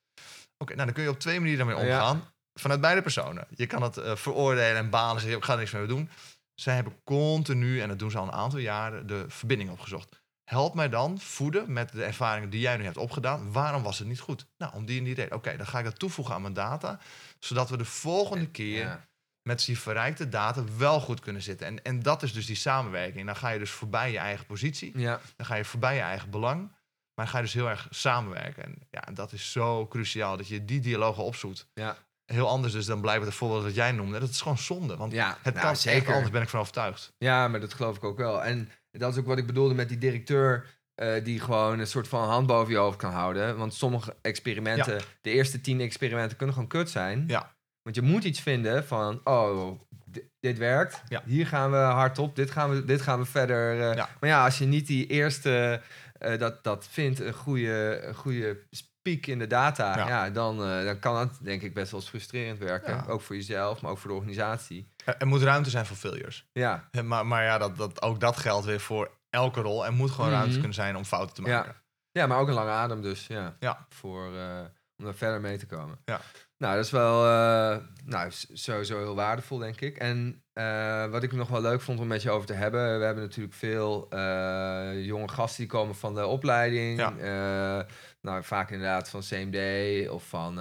Oké, nou dan kun je op twee manieren daarmee Ja. omgaan. Vanuit beide personen. Je kan het eh, veroordelen en balen. Zeggen, ik ga er niks mee doen. Zij hebben continu, en dat doen ze al een aantal jaren, de verbinding opgezocht. Help mij dan voeden met de ervaringen die jij nu hebt opgedaan. Waarom was het niet goed? Nou, om die en die reden. Oké, dan ga ik dat toevoegen aan mijn data. Zodat we de volgende keer Ja. met die verrijkte data wel goed kunnen zitten. En, en dat is dus die samenwerking. Dan ga je dus voorbij je eigen positie. Ja. Dan ga je voorbij je eigen belang. Maar dan ga je dus heel erg samenwerken. En ja, dat is zo cruciaal dat je die dialogen opzoekt. Ja. Heel anders dus dan blijkbaar het voorbeeld dat jij noemde. Dat is gewoon zonde. Want Ja, het nou, kan zeker. anders, ben ik van overtuigd. Ja, maar dat geloof ik ook wel. En dat is ook wat ik bedoelde met die directeur. eh, die gewoon een soort van hand boven je hoofd kan houden. Want sommige experimenten, de eerste tien experimenten kunnen gewoon kut zijn. Ja. Want je moet iets vinden van, oh, di- dit werkt. Ja. Hier gaan we hard op. Dit gaan we, dit gaan we verder. eh. Ja. Maar ja, als je niet die eerste, eh, dat, dat vindt, een goede, een goede piek in de data. Ja. Ja. dan, eh, dan kan het denk ik best wel eens frustrerend werken. Ja. Ook voor jezelf, maar ook voor de organisatie. Er, er moet ruimte zijn voor failures. Ja, Eh, Maar, maar ja, dat, dat, ook dat geldt weer voor elke rol. Er moet gewoon Mhm. ruimte kunnen zijn om fouten te maken. Ja, maar ook een lange adem dus, ja. Ja. Voor, om er verder mee te komen. Ja. Nou, dat is wel nou, sowieso heel waardevol, denk ik. En eh, wat ik nog wel leuk vond om met je over te hebben... we hebben natuurlijk veel eh, jonge gasten die komen van de opleiding. Ja. Eh, nou, vaak inderdaad van CMD of van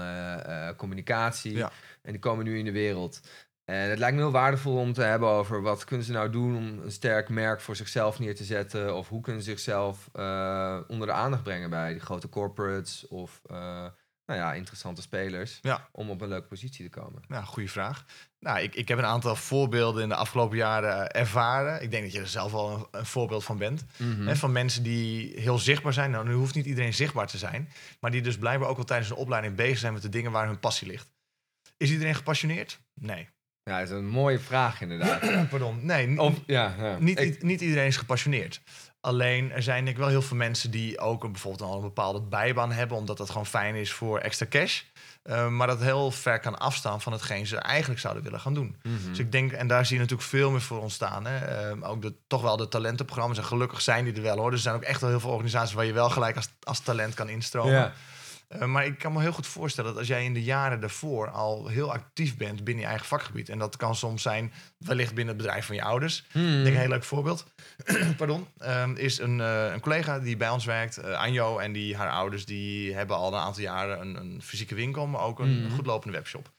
communicatie. Ja. En die komen nu in de wereld. En het lijkt me heel waardevol om te hebben over wat kunnen ze nou doen om een sterk merk voor zichzelf neer te zetten. Of hoe kunnen ze zichzelf onder de aandacht brengen bij die grote corporates of nou ja, interessante spelers Ja. om op een leuke positie te komen. Ja, goede vraag. Nou, ik, ik heb een aantal voorbeelden in de afgelopen jaren ervaren. Ik denk dat je er zelf wel een, een voorbeeld van bent. Mhm. Van mensen die heel zichtbaar zijn. Nou, nu hoeft niet iedereen zichtbaar te zijn. Maar die dus blijkbaar ook al tijdens een opleiding bezig zijn met de dingen waar hun passie ligt. Is iedereen gepassioneerd? Nee. Ja, dat is een mooie vraag inderdaad. [clears throat] Pardon. Nee, of, ja, ja. niet, Ik- niet iedereen is gepassioneerd. Alleen er zijn denk ik wel heel veel mensen die ook bijvoorbeeld al een bepaalde bijbaan hebben, omdat dat gewoon fijn is voor extra cash. Eh, maar dat heel ver kan afstaan van hetgeen ze eigenlijk zouden willen gaan doen. Mhm. Dus ik denk, en daar zie je natuurlijk veel meer voor ontstaan. Hè? Ehm, ook de, toch wel de talentenprogramma's. En gelukkig zijn die er wel hoor. Dus er zijn ook echt wel heel veel organisaties waar je wel gelijk als, als talent kan instromen. Ja. Eh, maar ik kan me heel goed voorstellen dat als jij in de jaren daarvoor al heel actief bent binnen je eigen vakgebied. En dat kan soms zijn wellicht binnen het bedrijf van je ouders. Ik denk een heel leuk voorbeeld. [clears throat] Pardon. ehm, is een, eh, een collega die bij ons werkt, eh, Anjo. En die, haar ouders die hebben al een aantal jaren een, een fysieke winkel, maar ook een, Mhm. goed lopende webshop.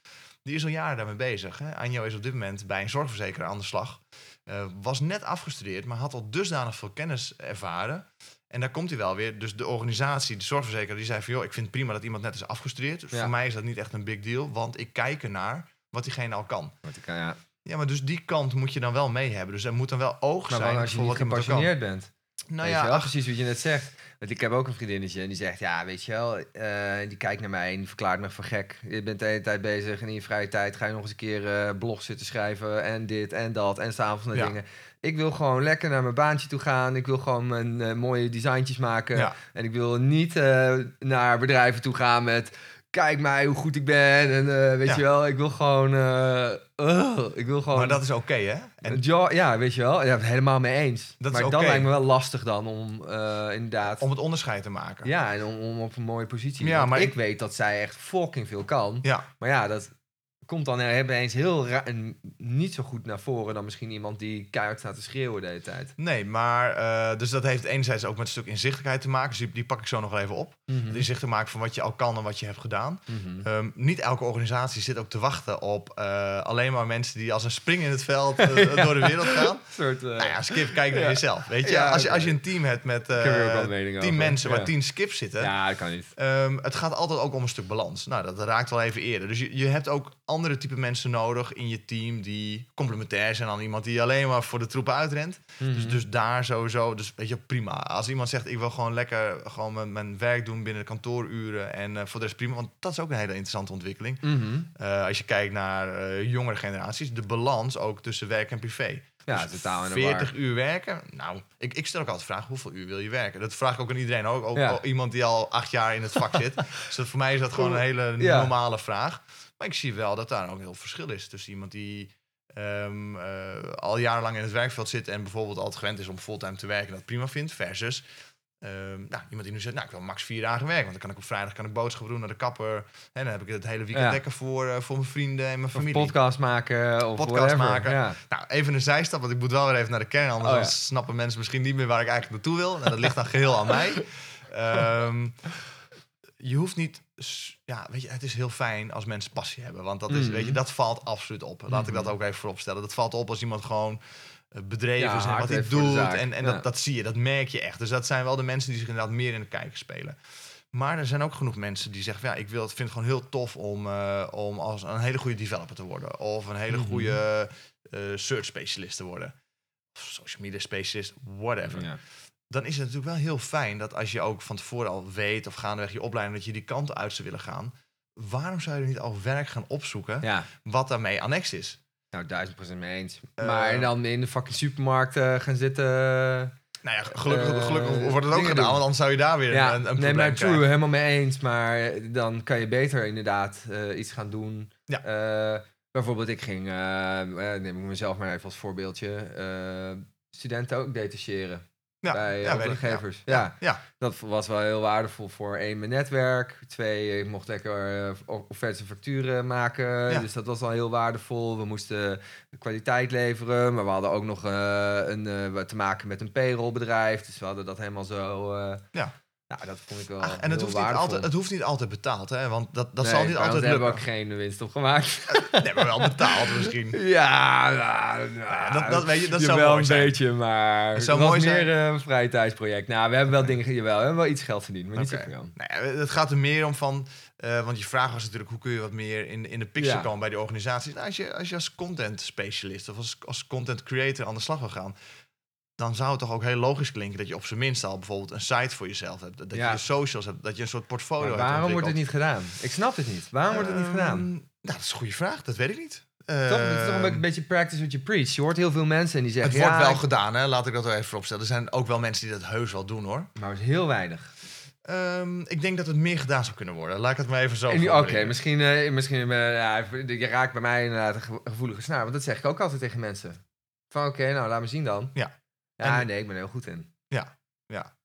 Die is al jaren daarmee bezig. Hè. Anjo is op dit moment bij een zorgverzekeraar aan de slag. Was net afgestudeerd, maar had al dusdanig veel kennis ervaren. En daar komt hij wel weer. Dus de organisatie, de zorgverzekeraar, die zei van... joh, ik vind het prima dat iemand net is afgestudeerd. Ja. Voor mij is dat niet echt een big deal, want ik kijk ernaar wat diegene al kan. Ik kan- ja. Ja, maar dus die kant moet je dan wel mee hebben. Dus er moet dan wel oog Maar zijn wat als je voor niet wat gepassioneerd bent? Nou weet ja, wel, precies wat je net zegt. Want ik heb ook een vriendinnetje en die zegt, ja, weet je wel, eh, die kijkt naar mij en die verklaart me voor gek. Je bent de hele tijd bezig en in je vrije tijd ga je nog eens een keer eh blog zitten schrijven en dit en dat en s'avonds naar Ja. dingen. Ik wil gewoon lekker naar mijn baantje toe gaan. Ik wil gewoon mijn eh, mooie designtjes maken. Ja. En ik wil niet eh, naar bedrijven toe gaan met, kijk mij hoe goed ik ben. En eh, weet Ja. je wel, ik wil gewoon, ik wil gewoon... maar dat is oké, hè? En ja, ja, weet je wel. Ja, het helemaal mee eens. Dat is maar dat oké. lijkt me wel lastig dan om inderdaad... om het onderscheid te maken. Ja, en om, om op een mooie positie. Ja, maar ik, ik- weet dat zij echt fucking veel kan. Ja, Maar ja, dat komt dan er eens heel ra- en niet zo goed naar voren dan misschien iemand die keihard staat te schreeuwen de hele tijd. nee, maar eh, dus dat heeft enerzijds ook met een stuk inzichtelijkheid te maken. Dus die, die pak ik zo nog wel even op. Het inzicht te maken van wat je al kan en wat je hebt gedaan. Mhm. Ehm, niet elke organisatie zit ook te wachten op eh, alleen maar mensen die als een spring in het veld eh, [laughs] door de wereld gaan. Soort... Nou ja, skip, kijk naar Ja. jezelf. Weet je, Ja, als, je als je een team hebt met tien mensen waar tien skips zitten. Ja, dat kan niet. Ehm, het gaat altijd ook om een stuk balans. Nou, dat raakt wel even eerder. Dus je, je hebt ook andere type mensen nodig in je team die complementair zijn aan iemand die alleen maar voor de troepen uitrent. Dus, Mhm. dus daar sowieso, dus weet je, prima. Als iemand zegt, ik wil gewoon lekker gewoon mijn, mijn werk doen binnen de kantooruren en eh, voor de rest prima, want dat is ook een hele interessante ontwikkeling. Mhm. Eh, als je kijkt naar eh, jongere generaties, de balans ook tussen werk en privé. Ja, Dus totaal in de 40 war. uur werken? Nou, ik, ik stel ook altijd de vraag, hoeveel uur wil je werken? Dat vraag ik ook aan iedereen, ook, ook Ja. iemand die al acht jaar in het vak zit. [laughs] Dus dat, voor mij is dat gewoon een hele Ja. normale vraag. Maar ik zie wel dat daar ook heel verschil is tussen iemand die ehm, eh, al jarenlang in het werkveld zit en bijvoorbeeld altijd gewend is om fulltime te werken en dat prima vindt, versus ehm, nou, iemand die nu zegt, nou, ik wil max vier dagen werken, want dan kan ik op vrijdag kan ik boodschappen doen naar de kapper en dan heb ik het hele weekend Ja. lekker voor, eh, voor mijn vrienden en mijn Of familie. podcast maken of Podcast whatever. maken. Ja. Nou, even een zijstap, want ik moet wel weer even naar de kern. Anders Oh, ja. snappen mensen misschien niet meer waar ik eigenlijk naartoe wil. En dat ligt dan geheel aan mij. [laughs] Ehm, je hoeft niet... Ja, weet je, het is heel fijn als mensen passie hebben. Want dat, is, Mhm. weet je, dat valt absoluut op. Laat ik dat Mhm. ook even voorop stellen. Dat valt op als iemand gewoon eh, bedreven Ja, is en wat hij doet. En, en Ja. dat, dat zie je, dat merk je echt. Dus dat zijn wel de mensen die zich inderdaad meer in de kijker spelen. Maar er zijn ook genoeg mensen die zeggen... Ja, ik wil, het vind het gewoon heel tof om, eh, om als een hele goede developer te worden. Of een hele Mhm. goede eh, search specialist te worden. Of social media specialist, whatever. Ja. Dan is het natuurlijk wel heel fijn dat als je ook van tevoren al weet... of gaandeweg je opleiding dat je die kant uit zou willen gaan... waarom zou je er niet al werk gaan opzoeken... ja. wat daarmee annex is? Nou, duizend procent mee eens. Eh, maar dan in de fucking supermarkt gaan zitten... Nou ja, gelukkig, Eh, gelukkig wordt het ook gedaan... doen. want anders zou je daar weer ja, een, een nee, probleem maar true, helemaal mee eens. Maar dan kan je beter inderdaad eh, iets gaan doen. Ja. Bijvoorbeeld, ik ging, neem ik mezelf maar even als voorbeeldje, studenten ook detacheren Ja, bij ja, ja, ik, opdrachtgevers. ja. Ja. Dat was wel heel waardevol voor één, mijn netwerk. Twee, ik mocht lekker eh, offertes en facturen maken. Ja. Dus dat was al heel waardevol. We moesten kwaliteit leveren, maar we hadden ook nog eh, een, eh, te maken met een payrollbedrijf. Dus we hadden dat helemaal zo... eh, Ja. Nou, dat vond ik wel Ach, en het hoeft, niet altijd, het hoeft niet altijd betaald, hè? Want dat, dat Nee, zal niet altijd daar hebben we ook geen winst op gemaakt. Nee, maar wel betaald misschien. [laughs] ja, nou, nou, dat- dat weet je, dat zou wel mooi een zijn. beetje, maar Het zou mooi meer zijn. eh, een vrije tijdsproject. Nou, we hebben wel dingen, jawel, we hebben wel iets geld verdiend, maar niet Oké. zoveel. Ja, het gaat er meer om van... eh, want je vraag was natuurlijk, hoe kun je wat meer in, in de picture Ja. komen bij die organisaties? Nou, als, je, als je als content specialist of als, als content creator aan de slag wil gaan... dan zou het toch ook heel logisch klinken dat je op zijn minst al bijvoorbeeld een site voor jezelf hebt. Dat Ja. je socials hebt, dat je een soort portfolio Maar hebt waarom wordt het niet gedaan? Ik snap het niet. Waarom wordt het niet Ehm, gedaan? Nou, dat is een goede vraag. Dat weet ik niet. Toch, het is toch een Ehm, beetje practice what you preach. Je hoort heel veel mensen en die zeggen... het wordt ja, wel ik- gedaan, hè? laat ik dat er even opstellen. Er zijn ook wel mensen die dat heus wel doen, hoor. Maar het is heel weinig. Ehm, ik denk dat het meer gedaan zou kunnen worden. Laat ik het maar even zo Oké, misschien, eh, misschien eh, ja, je raakt bij mij inderdaad een ge- gevoelige snaar. Want dat zeg ik ook altijd tegen mensen. Van oké, nou laat me zien dan. Ja. Ja, En- nee, ik ben er heel goed in. Ja, ja.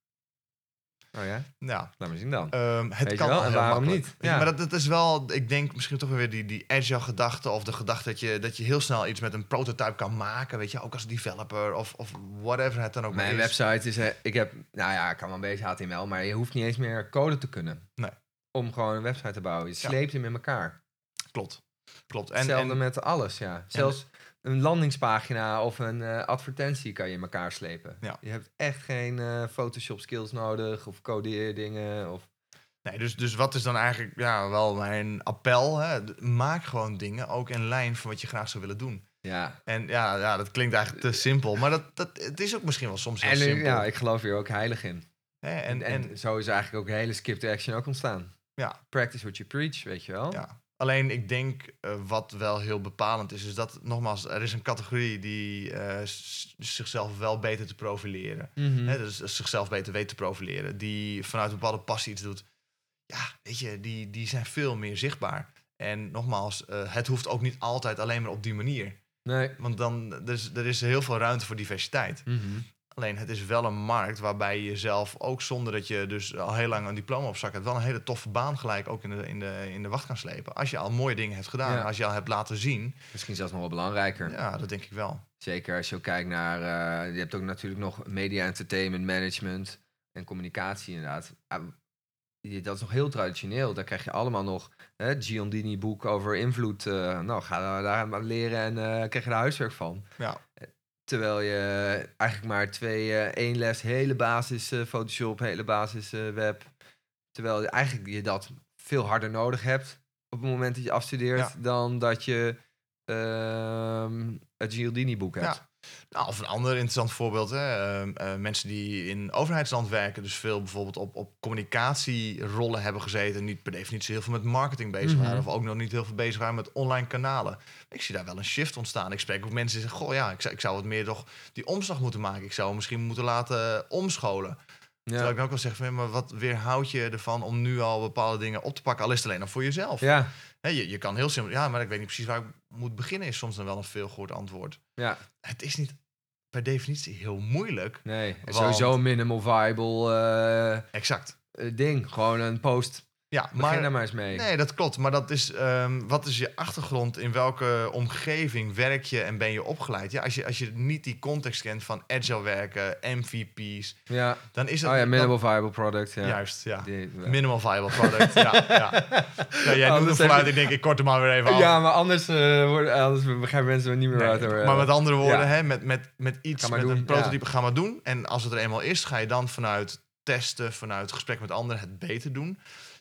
Oh ja? Ja, Laat me zien dan. Ehm, het je kan wel? En waarom makkelijk. niet? Weet Ja. Maar dat, dat is wel, ik denk misschien toch weer die, die agile gedachte... of de gedachte dat je, dat je heel snel iets met een prototype kan maken. Weet je, ook als developer of, of whatever het dan ook Mijn is. website is, eh, ik heb, nou ja, ik kan wel een beetje HTML, maar je hoeft niet eens meer code te kunnen. Nee. Om gewoon een website te bouwen. Je Ja. sleept hem in elkaar. Klopt, klopt. En, Hetzelfde en, met alles, ja. Zelfs een landingspagina of een eh, advertentie kan je in elkaar slepen. Ja. Je hebt echt geen eh, Photoshop skills nodig of codeerdingen. Of... nee, dus, dus wat is dan eigenlijk ja, wel mijn appel? Hè? Maak gewoon dingen ook in lijn van wat je graag zou willen doen. Ja. En ja, ja dat klinkt eigenlijk te simpel. Maar dat, dat, het is ook misschien wel soms heel En eh, simpel. ja, ik geloof hier ook heilig in. En, en, en, zo is eigenlijk ook de hele skip to action ook ontstaan. Ja. Practice what you preach, weet je wel. Ja. Alleen ik denk eh, wat wel heel bepalend is, is dat nogmaals, er is een categorie die eh, zichzelf wel beter te profileren. Hè, dus zichzelf beter weet te profileren. Die vanuit een bepaalde passie iets doet. Ja, weet je, die, die zijn veel meer zichtbaar. En nogmaals, eh, het hoeft ook niet altijd alleen maar op die manier. Nee. Want dan, er is, er is heel veel ruimte voor diversiteit. Mhm. Alleen het is wel een markt waarbij je jezelf, ook zonder dat je dus al heel lang een diploma op zak hebt, wel een hele toffe baan gelijk ook in de, in de, in de wacht kan slepen. Als je al mooie dingen hebt gedaan, Ja. als je al hebt laten zien. Misschien zelfs nog wel belangrijker. Ja, dat denk ik wel. Zeker als je ook kijkt naar... eh, je hebt ook natuurlijk nog media entertainment management en communicatie inderdaad. Ah, dat is nog heel traditioneel. Daar krijg je allemaal nog hè, Giondini boek over invloed. eh, nou, ga daar maar leren en eh krijg je daar huiswerk van. Ja. Terwijl je eigenlijk maar twee, eh, één les, hele basis eh, Photoshop, hele basis eh, web. Terwijl je eigenlijk je dat veel harder nodig hebt op het moment dat je afstudeert, Ja. dan dat je ehm, het Giordini boek hebt. Ja. Nou, of een ander interessant voorbeeld. Hè? ehm, eh, mensen die in overheidsland werken, dus veel bijvoorbeeld op, op communicatierollen hebben gezeten. Niet per definitie heel veel met marketing bezig Mhm. waren. Of ook nog niet heel veel bezig waren met online kanalen. Ik zie daar wel een shift ontstaan. Ik spreek ook mensen die zeggen: Goh, ja, ik zou, ik zou wat meer toch die omslag moeten maken. Ik zou misschien moeten laten omscholen. Terwijl Ja. ik dan ook wel zeg: maar wat weerhoudt je ervan om nu al bepaalde dingen op te pakken? Al is het alleen nog voor jezelf. Ja, Hè, je, je kan heel simpel, ja, maar ik weet niet precies waar ik moet beginnen, is soms dan wel een veel gehoord antwoord. ja, Het is niet per definitie heel moeilijk. nee. Want- Sowieso een minimal viable eh, Exact. eh, ding. Gewoon een post. Ja, Begin maar daar maar eens mee. nee, dat klopt. Maar dat is, ehm, wat is je achtergrond? In welke omgeving werk je en ben je opgeleid? Ja, als je, als je niet die context kent van agile werken, MVP's, Ja. dan is dat Oh ja, dan- minimal viable product. Ja. juist, ja. Die- Minimal viable product. ja, [laughs] ja. ja, jij het vanuit, je- ik denk, ik kort hem maar weer even af. Ja, maar anders, eh, worden, anders begrijpen mensen niet meer Nee, het over maar met andere woorden, hè, met, met, met iets, met doen, een prototype, ga maar doen. En als het er eenmaal is, ga je dan vanuit testen, vanuit gesprek met anderen het beter doen.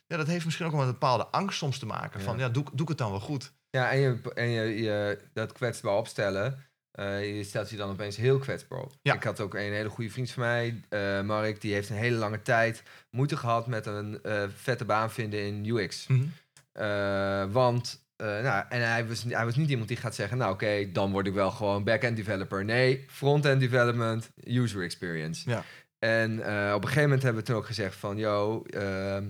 Ja, dat heeft misschien ook wel met een bepaalde angst soms te maken. Van, Ja. ja, doe, doe ik het dan wel goed? Ja, en, je, en je, je, dat kwetsbaar opstellen, eh, je stelt je dan opeens heel kwetsbaar op. Ja. Ik had ook een hele goede vriend van mij, eh, Mark, die heeft een hele lange tijd moeite gehad met een eh, vette baan vinden in UX. Eh, want, nou, en hij was, hij was niet iemand die gaat zeggen, nou oké, dan word ik wel gewoon back-end developer. Nee, front-end development, user experience. Ja. En op een gegeven moment hebben we toen ook gezegd van, yo, ehm,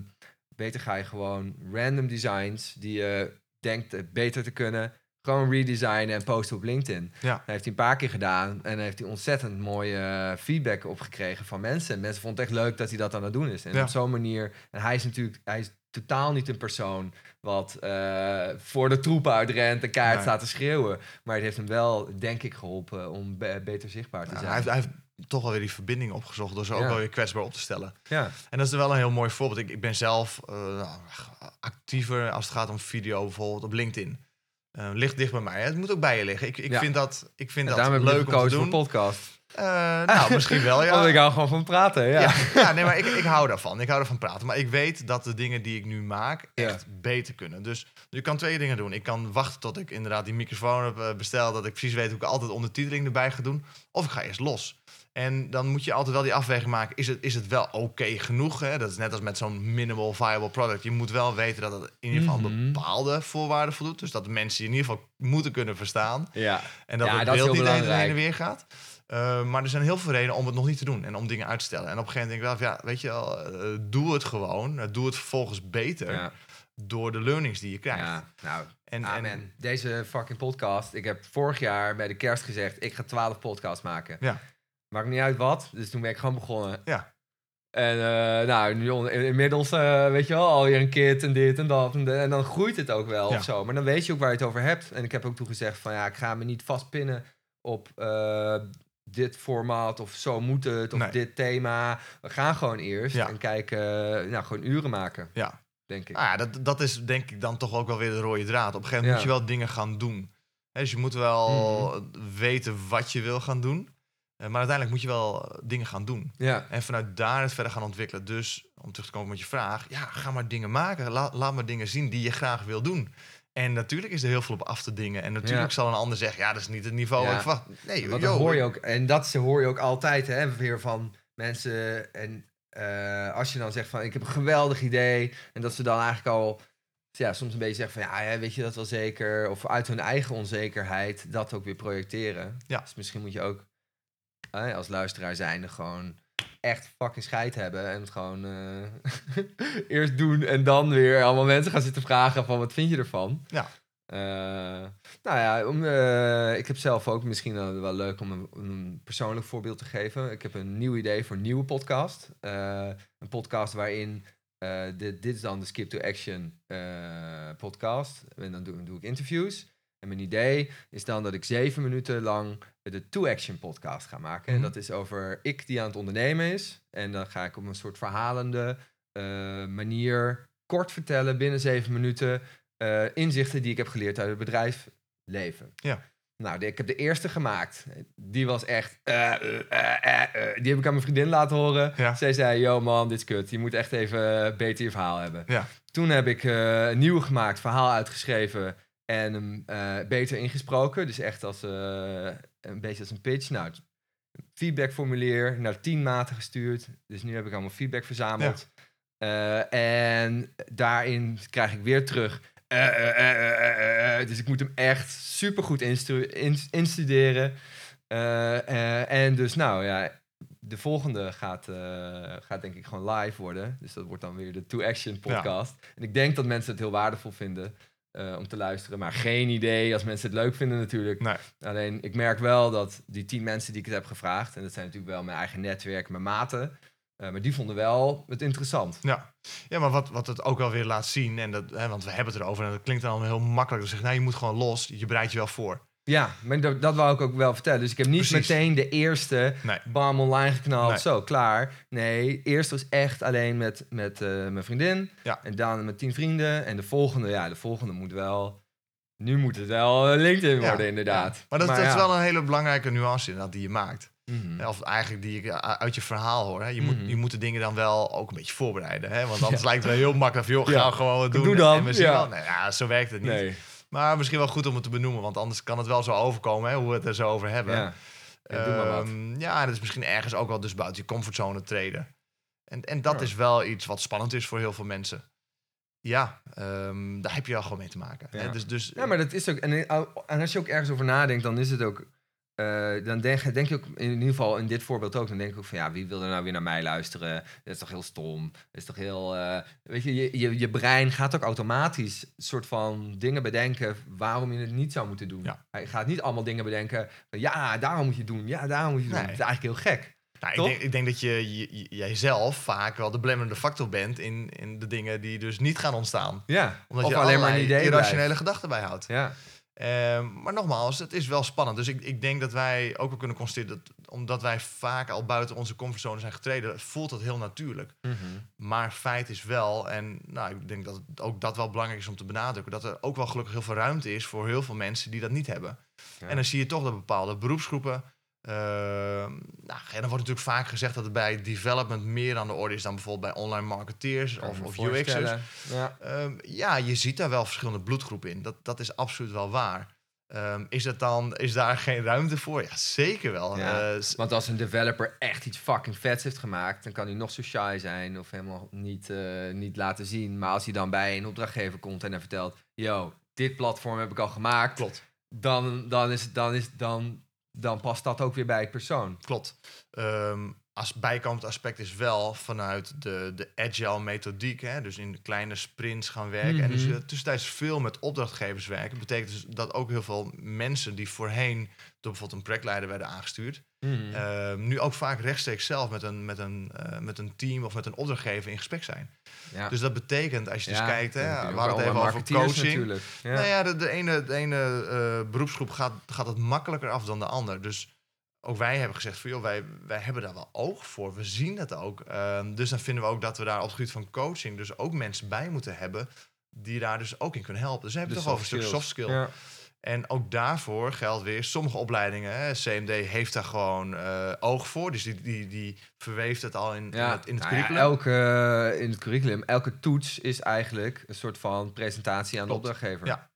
beter ga je gewoon random designs die je denkt beter te kunnen, gewoon redesignen en posten op LinkedIn. Ja. Dat heeft hij een paar keer gedaan en heeft hij ontzettend mooie eh, feedback op gekregen van mensen. En mensen vonden het echt leuk dat hij dat aan het doen is. En Ja. op zo'n manier, en hij is natuurlijk, hij is totaal niet een persoon wat eh, voor de troepen uitrent en kaart Nee. staat te schreeuwen. Maar het heeft hem wel, denk ik, geholpen om be- beter zichtbaar te Ja, zijn. hij, heeft, hij heeft toch wel weer die verbinding opgezocht door ze ook wel weer kwetsbaar op te stellen. Ja. En dat is wel een heel mooi voorbeeld. Ik, ik ben zelf eh, nou, actiever als het gaat om video, bijvoorbeeld op LinkedIn. Eh, ligt dicht bij mij. Het moet ook bij je liggen. Ik, ik Ja. vind dat, ik vind En dat daarom leuk om te doen. podcast. Eh, nou, [laughs] misschien wel, ja. Want ik hou gewoon van praten, ja. Ja, ja nee, maar ik, ik hou daarvan. Ik hou ervan praten. Maar ik weet dat de dingen die ik nu maak Ja. echt beter kunnen. Dus je kan twee dingen doen. Ik kan wachten tot ik inderdaad die microfoon heb besteld. Dat ik precies weet hoe ik altijd ondertiteling erbij ga doen. Of ik ga eerst los. En dan moet je altijd wel die afweging maken. Is het, is het wel oké genoeg? Hè? Dat is net als met zo'n minimal viable product. Je moet wel weten dat het in ieder geval Mhm. bepaalde voorwaarden voldoet. Dus dat mensen je in ieder geval moeten kunnen verstaan. Ja. En dat Ja, het dat beeld niet heen en weer gaat. Uh, maar er zijn heel veel redenen om het nog niet te doen en om dingen uit te stellen. En op een gegeven moment denk ik wel, ja, weet je wel, uh, doe het gewoon. Uh, doe het vervolgens beter Ja. door de learnings die je krijgt. ja. Nou, En, amen. en Deze fucking podcast. Ik heb vorig jaar bij de kerst gezegd, ik ga 12 podcasts maken. Ja. Maakt niet uit wat. Dus toen ben ik gewoon begonnen. Ja. En uh, nou, nu inmiddels, uh, weet je wel, alweer een kit en dit en dat. En, de, en dan groeit het ook wel Ja. of zo. Maar dan weet je ook waar je het over hebt. En ik heb ook toen gezegd van ja, ik ga me niet vastpinnen op uh, dit formaat of zo moet het of Nee. dit thema. We gaan gewoon eerst Ja. en kijken, nou, gewoon uren maken, ja. denk ik. Nou ja, dat, dat is denk ik dan toch ook wel weer de rode draad. Op een gegeven moment moet je wel dingen gaan doen. Dus je moet wel weten wat je wil gaan doen. Eh, maar uiteindelijk moet je wel eh, dingen gaan doen. Ja, En vanuit daar het verder gaan ontwikkelen. Dus om terug te komen met je vraag, ja, ga maar dingen maken. La- laat maar dingen zien die je graag wil doen. En natuurlijk is er heel veel op af te dingen. En natuurlijk Ja. zal een ander zeggen, ja, dat is niet het niveau Ja. verwacht. Nee, Want dat hoor je ook. En dat hoor je ook altijd, hè, weer van mensen. En eh, als je dan zegt van, ik heb een geweldig idee. En dat ze dan eigenlijk al, ja, soms een beetje zeggen van, ja, ja, weet je dat wel zeker? Of uit hun eigen onzekerheid dat ook weer projecteren. Ja. Dus misschien moet je ook als luisteraar zijnde gewoon echt fucking scheid hebben. En het gewoon eh, [laughs] eerst doen en dan weer allemaal mensen gaan zitten vragen van, wat vind je ervan? Ja. Eh, nou ja, om, eh, ik heb zelf ook misschien wel wel leuk om een, een persoonlijk voorbeeld te geven. Ik heb een nieuw idee voor een nieuwe podcast. Een podcast waarin, dit, dit is dan de Skip to Action podcast. En dan doe, doe ik interviews. En mijn idee is dan dat ik zeven minuten lang de To Action podcast ga maken. En Mhm. dat is over ik die aan het ondernemen is. En dan ga ik op een soort verhalende eh, manier kort vertellen binnen zeven minuten eh, inzichten die ik heb geleerd uit het bedrijfsleven. Ja. Nou, ik heb de eerste gemaakt. Die was echt... eh. Die heb ik aan mijn vriendin laten horen. Ja. Zij zei, yo man, dit is kut. Je moet echt even beter je verhaal hebben. Ja. Toen heb ik een nieuwe gemaakt, verhaal uitgeschreven en hem eh, beter ingesproken. Dus echt als eh, een beetje als een pitch. Nou, feedbackformulier naar tien maten gestuurd. Dus nu heb ik allemaal feedback verzameld. Eh, en daarin krijg ik weer terug. dus ik moet hem echt supergoed instu in- instuderen. En dus nou ja, de volgende gaat, gaat denk ik gewoon live worden. Dus dat wordt dan weer de To Action podcast. En ik denk dat mensen het heel waardevol vinden eh, om te luisteren. Maar geen idee als mensen het leuk vinden natuurlijk. Nee. Alleen ik merk wel dat die tien mensen die ik het heb gevraagd... en dat zijn natuurlijk wel mijn eigen netwerk, mijn maten... eh, maar die vonden wel het interessant. Ja, ja maar wat, wat het ook wel weer laat zien, en dat, hè, want we hebben het erover en dat klinkt dan heel makkelijk. Dan zeg je, nou, je moet gewoon los, je bereidt je wel voor. Ja, maar dat, dat wou ik ook wel vertellen. Dus ik heb niet Precies. meteen de eerste Nee. bam online geknald, Nee. zo, klaar. Nee, eerst was echt alleen met, met eh, mijn vriendin. Ja. En dan met tien vrienden. En de volgende, ja, de volgende moet wel... Nu moet het wel eh, LinkedIn Ja, worden, inderdaad. ja. Maar dat, is wel een hele belangrijke nuance inderdaad die je maakt. Mhm. Of eigenlijk die ik uh, uit je verhaal hoor. Hè. Je, moet, Mhm. je moet de dingen dan wel ook een beetje voorbereiden. Hè? Want [laughs] anders lijkt het wel heel makkelijk joh, ga Ja. gewoon wat doen. Doe dan, En we zien ja. wel. Nee, ja, zo werkt het niet. Nee, Maar misschien wel goed om het te benoemen, want anders kan het wel zo overkomen, hè, hoe we het er zo over hebben. ja. Ja, doe maar wat. Ehm, ja, en het is misschien ergens ook wel dus buiten je comfortzone treden. En, en dat Ja. is wel iets wat spannend is voor heel veel mensen. Ja, ehm, daar heb je wel gewoon mee te maken. Hè? Ja. Dus, dus, Ja, maar dat is ook. En, en als je ook ergens over nadenkt, dan is het ook. Eh, dan denk, denk je ook, in ieder geval in dit voorbeeld ook, dan denk ik ook van ja, wie wil er nou weer naar mij luisteren? Dat is toch heel stom? Dat is toch heel. eh, weet je, je, je, je brein gaat ook automatisch een soort van dingen bedenken waarom je het niet zou moeten doen. Ja. Hij gaat niet allemaal dingen bedenken van ja, daarom moet je het doen. Ja, daarom moet je het doen. Nee. Dat is eigenlijk heel gek. nou, ik, denk, ik denk dat je, je, jijzelf vaak wel de belemmerende factor bent in, in de dingen die dus niet gaan ontstaan. Ja, Omdat of je alleen maar een idee. irrationele blijft. gedachten bijhoudt. Ja, Ehm, maar nogmaals, het is wel spannend. Dus ik, ik denk dat wij ook wel kunnen constateren dat omdat wij vaak al buiten onze comfortzone zijn getreden, voelt dat heel natuurlijk. Mhm. Maar feit is wel, en nou, ik denk dat het ook dat wel belangrijk is om te benadrukken, dat er ook wel gelukkig heel veel ruimte is voor heel veel mensen die dat niet hebben. Ja. En dan zie je toch dat bepaalde beroepsgroepen. Eh, nou, ja, dan wordt natuurlijk vaak gezegd dat het bij development meer aan de orde is dan bijvoorbeeld bij online marketeers of, of. UX'ers. Ja. Ehm, ja, je ziet daar wel verschillende bloedgroepen in. Dat, dat is absoluut wel waar. Ehm, is, het dan, is daar [laughs] geen ruimte voor? Ja, zeker wel. Ja. Eh, Want als een developer echt iets fucking vets heeft gemaakt, dan kan hij nog zo shy zijn of helemaal niet, eh, niet laten zien. Maar als hij dan bij een opdrachtgever komt en hij vertelt: Yo, dit platform heb ik al gemaakt, klopt. dan, dan, is, dan, is, dan, dan past dat ook weer bij het persoon. Klopt. Ehm, als bijkomend aspect is wel vanuit de, de agile methodiek, hè, dus in de kleine sprints gaan werken. En dus Mhm. uh, tussentijds veel met opdrachtgevers werken. Betekent dus dat ook heel veel mensen die voorheen door bijvoorbeeld een projectleider werden aangestuurd, Mhm. ehm, nu ook vaak rechtstreeks zelf met een, met, een, eh, met een team of met een opdrachtgever in gesprek zijn. ja. Dus dat betekent, als je dus kijkt, hè, we hadden het even over coaching. Nou ja, de, de ene, de ene eh, beroepsgroep gaat, gaat het makkelijker af dan de ander. Dus ook wij hebben gezegd van, joh, wij, wij hebben daar wel oog voor. We zien het ook. Ehm, dus dan vinden we ook dat we daar op het gebied van coaching dus ook mensen bij moeten hebben die daar dus ook in kunnen helpen. Dus we hebben het toch over een stuk soft skill. Ja. En ook daarvoor geldt weer, sommige opleidingen, hè, CMD heeft daar gewoon eh, oog voor. Dus die, die, die verweeft het al in, in Ja, het, in het nou ja, curriculum. elke, in het curriculum, elke toets is eigenlijk een soort van presentatie aan Klopt. de opdrachtgever. Ja.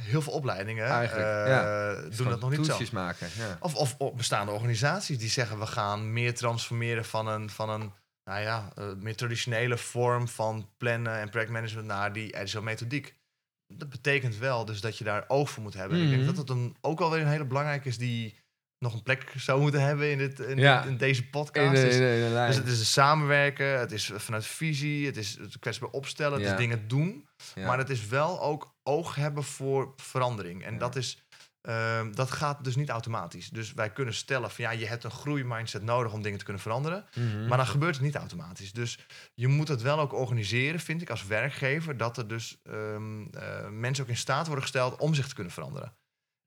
Heel veel opleidingen eh, ja. doen dat nog niet zo. maken. Ja. Of, of bestaande organisaties die zeggen we gaan meer transformeren van een, van een nou ja, eh, meer traditionele vorm van plannen en projectmanagement naar die agile methodiek. Dat betekent wel dus dat je daar oog voor moet hebben. En Ik Mhm. denk dat het een, ook wel weer een hele belangrijke is die nog een plek zou moeten hebben in, dit, in, Ja. dit- in deze podcast. In de, Dus- in de- dus het is een samenwerken, het is vanuit visie, het is het kwetsbaar opstellen, het Ja. is dingen doen. Ja. Maar het is wel ook oog hebben voor verandering. En dat, is, ehm, dat gaat dus niet automatisch. Dus wij kunnen stellen van ja, je hebt een groeimindset nodig om dingen te kunnen veranderen. Mhm. Maar dan gebeurt het niet automatisch. Dus je moet het wel ook organiseren, vind ik, als werkgever. Dat er dus ehm, eh, mensen ook in staat worden gesteld om zich te kunnen veranderen.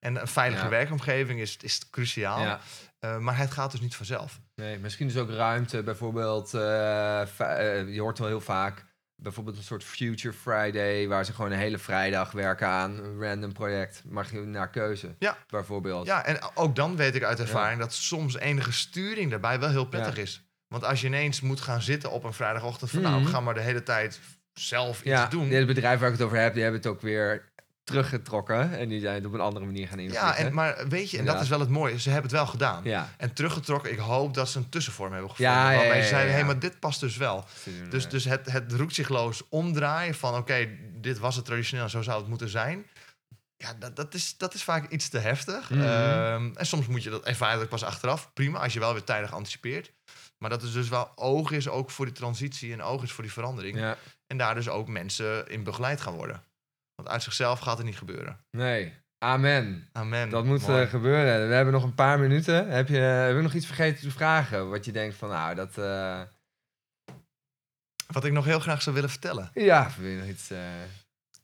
En een veilige Ja. werkomgeving is, is cruciaal. ja. Eh, maar het gaat dus niet vanzelf. Nee, misschien is ook ruimte, bijvoorbeeld, eh, eh, je hoort wel heel vaak, bijvoorbeeld een soort Future Friday, waar ze gewoon een hele vrijdag werken aan een random project, mag je naar keuze, Ja. bijvoorbeeld. Ja, en ook dan weet ik uit ervaring dat soms enige sturing daarbij wel heel prettig Ja. is. Want als je ineens moet gaan zitten op een vrijdagochtend van nou, Mhm. ga maar de hele tijd zelf iets Ja, doen. het bedrijf waar ik het over heb, die hebben het ook weer teruggetrokken en die zijn het op een andere manier gaan invliegen. Ja, en, maar weet je, en dat is wel het mooie, ze hebben het wel gedaan. ja. En teruggetrokken, ik hoop dat ze een tussenvorm hebben gevonden. Ja, ja, waarbij ze zeiden, hé, maar dit past dus wel. Dus, dus het, het roekzichtloos omdraaien van, oké, dit was het traditioneel, zo zou het moeten zijn. Ja, dat, dat, is, dat is vaak iets te heftig. Mhm. Ehm, en soms moet je dat ervaren pas achteraf. Prima, als je wel weer tijdig anticipeert. Maar dat is dus wel oog is ook voor die transitie en oog is voor die verandering. ja, En daar dus ook mensen in begeleid gaan worden. Want uit zichzelf gaat het niet gebeuren. nee, amen. Amen. Dat moet Mooi. eh, gebeuren. We hebben nog een paar minuten. Heb je, heb je nog iets vergeten te vragen? Wat je denkt van, nou, dat... eh, Wat ik nog heel graag zou willen vertellen. ja, wil je nog iets... eh,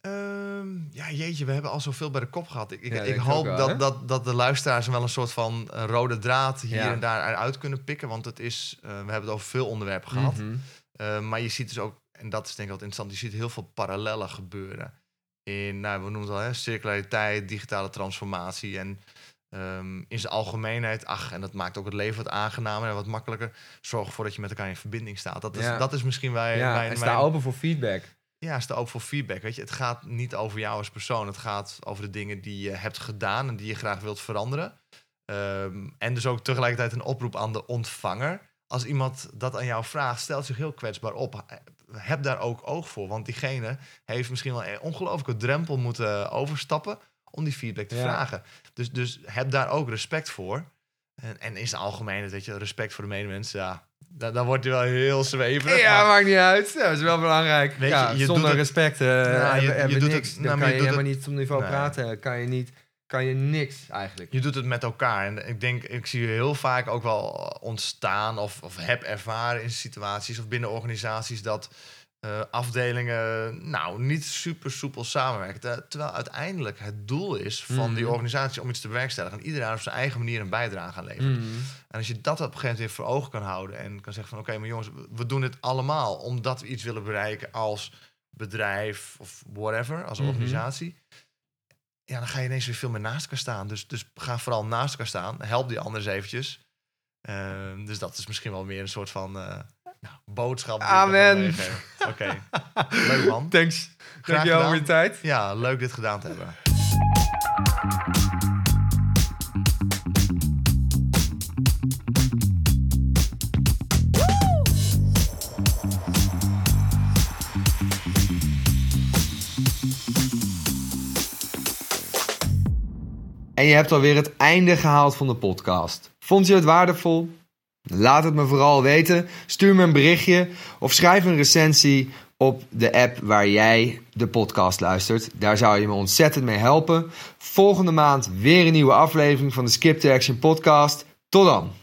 Ehm, ja, jeetje, we hebben al zoveel bij de kop gehad. Ik, ik, Ja, hoop wel, dat, dat, dat de luisteraars wel een soort van eh, rode draad hier Ja. en daar eruit kunnen pikken. Want het is, eh, we hebben het over veel onderwerpen gehad. mhm. Eh, maar je ziet dus ook, en dat is denk ik wat interessant, je ziet heel veel parallellen gebeuren. In, nou, we noemen het al, hè, circulariteit, digitale transformatie en ehm, in zijn algemeenheid, ach, en dat maakt ook het leven wat aangenamer en wat makkelijker. Zorg ervoor dat je met elkaar in verbinding staat. Dat is, Ja. dat is misschien wij, ja, mijn, en sta mijn- open voor feedback. ja, sta ook voor feedback. Weet je, het gaat niet over jou als persoon. Het gaat over de dingen die je hebt gedaan en die je graag wilt veranderen. Ehm, en dus ook tegelijkertijd een oproep aan de ontvanger. Als iemand dat aan jou vraagt, stelt zich heel kwetsbaar op. Heb daar ook oog voor. Want diegene heeft misschien wel een ongelooflijke drempel moeten overstappen om die feedback te Ja. vragen. Dus, dus heb daar ook respect voor. En, en in zijn algemeen, weet je, respect voor de medemens, ja, da- dan wordt hij wel heel zweverig. Ja, maar- maakt niet uit. Ja, dat is wel belangrijk. Weet je, ja, je zonder doet het- respect je- doet het- nou, Dan kan je helemaal niet op niveau Nee. praten. Kan je, niet, kan je niks eigenlijk. Je doet het met elkaar. En ik denk, ik zie heel vaak ook wel ontstaan of, of heb ervaren in situaties of binnen organisaties dat eh, afdelingen nou, niet super soepel samenwerken. Ter- Terwijl uiteindelijk het doel is van die Mhm. organisatie om iets te bewerkstelligen. En iedereen op zijn eigen manier een bijdrage aan levert. Mhm. En als je dat op een gegeven moment weer voor ogen kan houden en kan zeggen van oké, maar jongens, we- we doen dit allemaal omdat we iets willen bereiken als bedrijf of whatever, als Mhm. organisatie. Ja, dan ga je ineens weer veel meer naast elkaar staan. Dus, dus ga vooral naast elkaar staan. Help die anderen eens eventjes. Ehm, dus dat is misschien wel meer een soort van eh, nou, boodschap. Amen. Oké, [laughs] leuk man. Thanks. Graag Dankjewel voor gedaan. je tijd. Ja, leuk dit gedaan te hebben. En je hebt alweer het einde gehaald van de podcast. Vond je het waardevol? Laat het me vooral weten. Stuur me een berichtje of schrijf een recensie op de app waar jij de podcast luistert. Daar zou je me ontzettend mee helpen. Volgende maand weer een nieuwe aflevering van de Skip to Action podcast. Tot dan!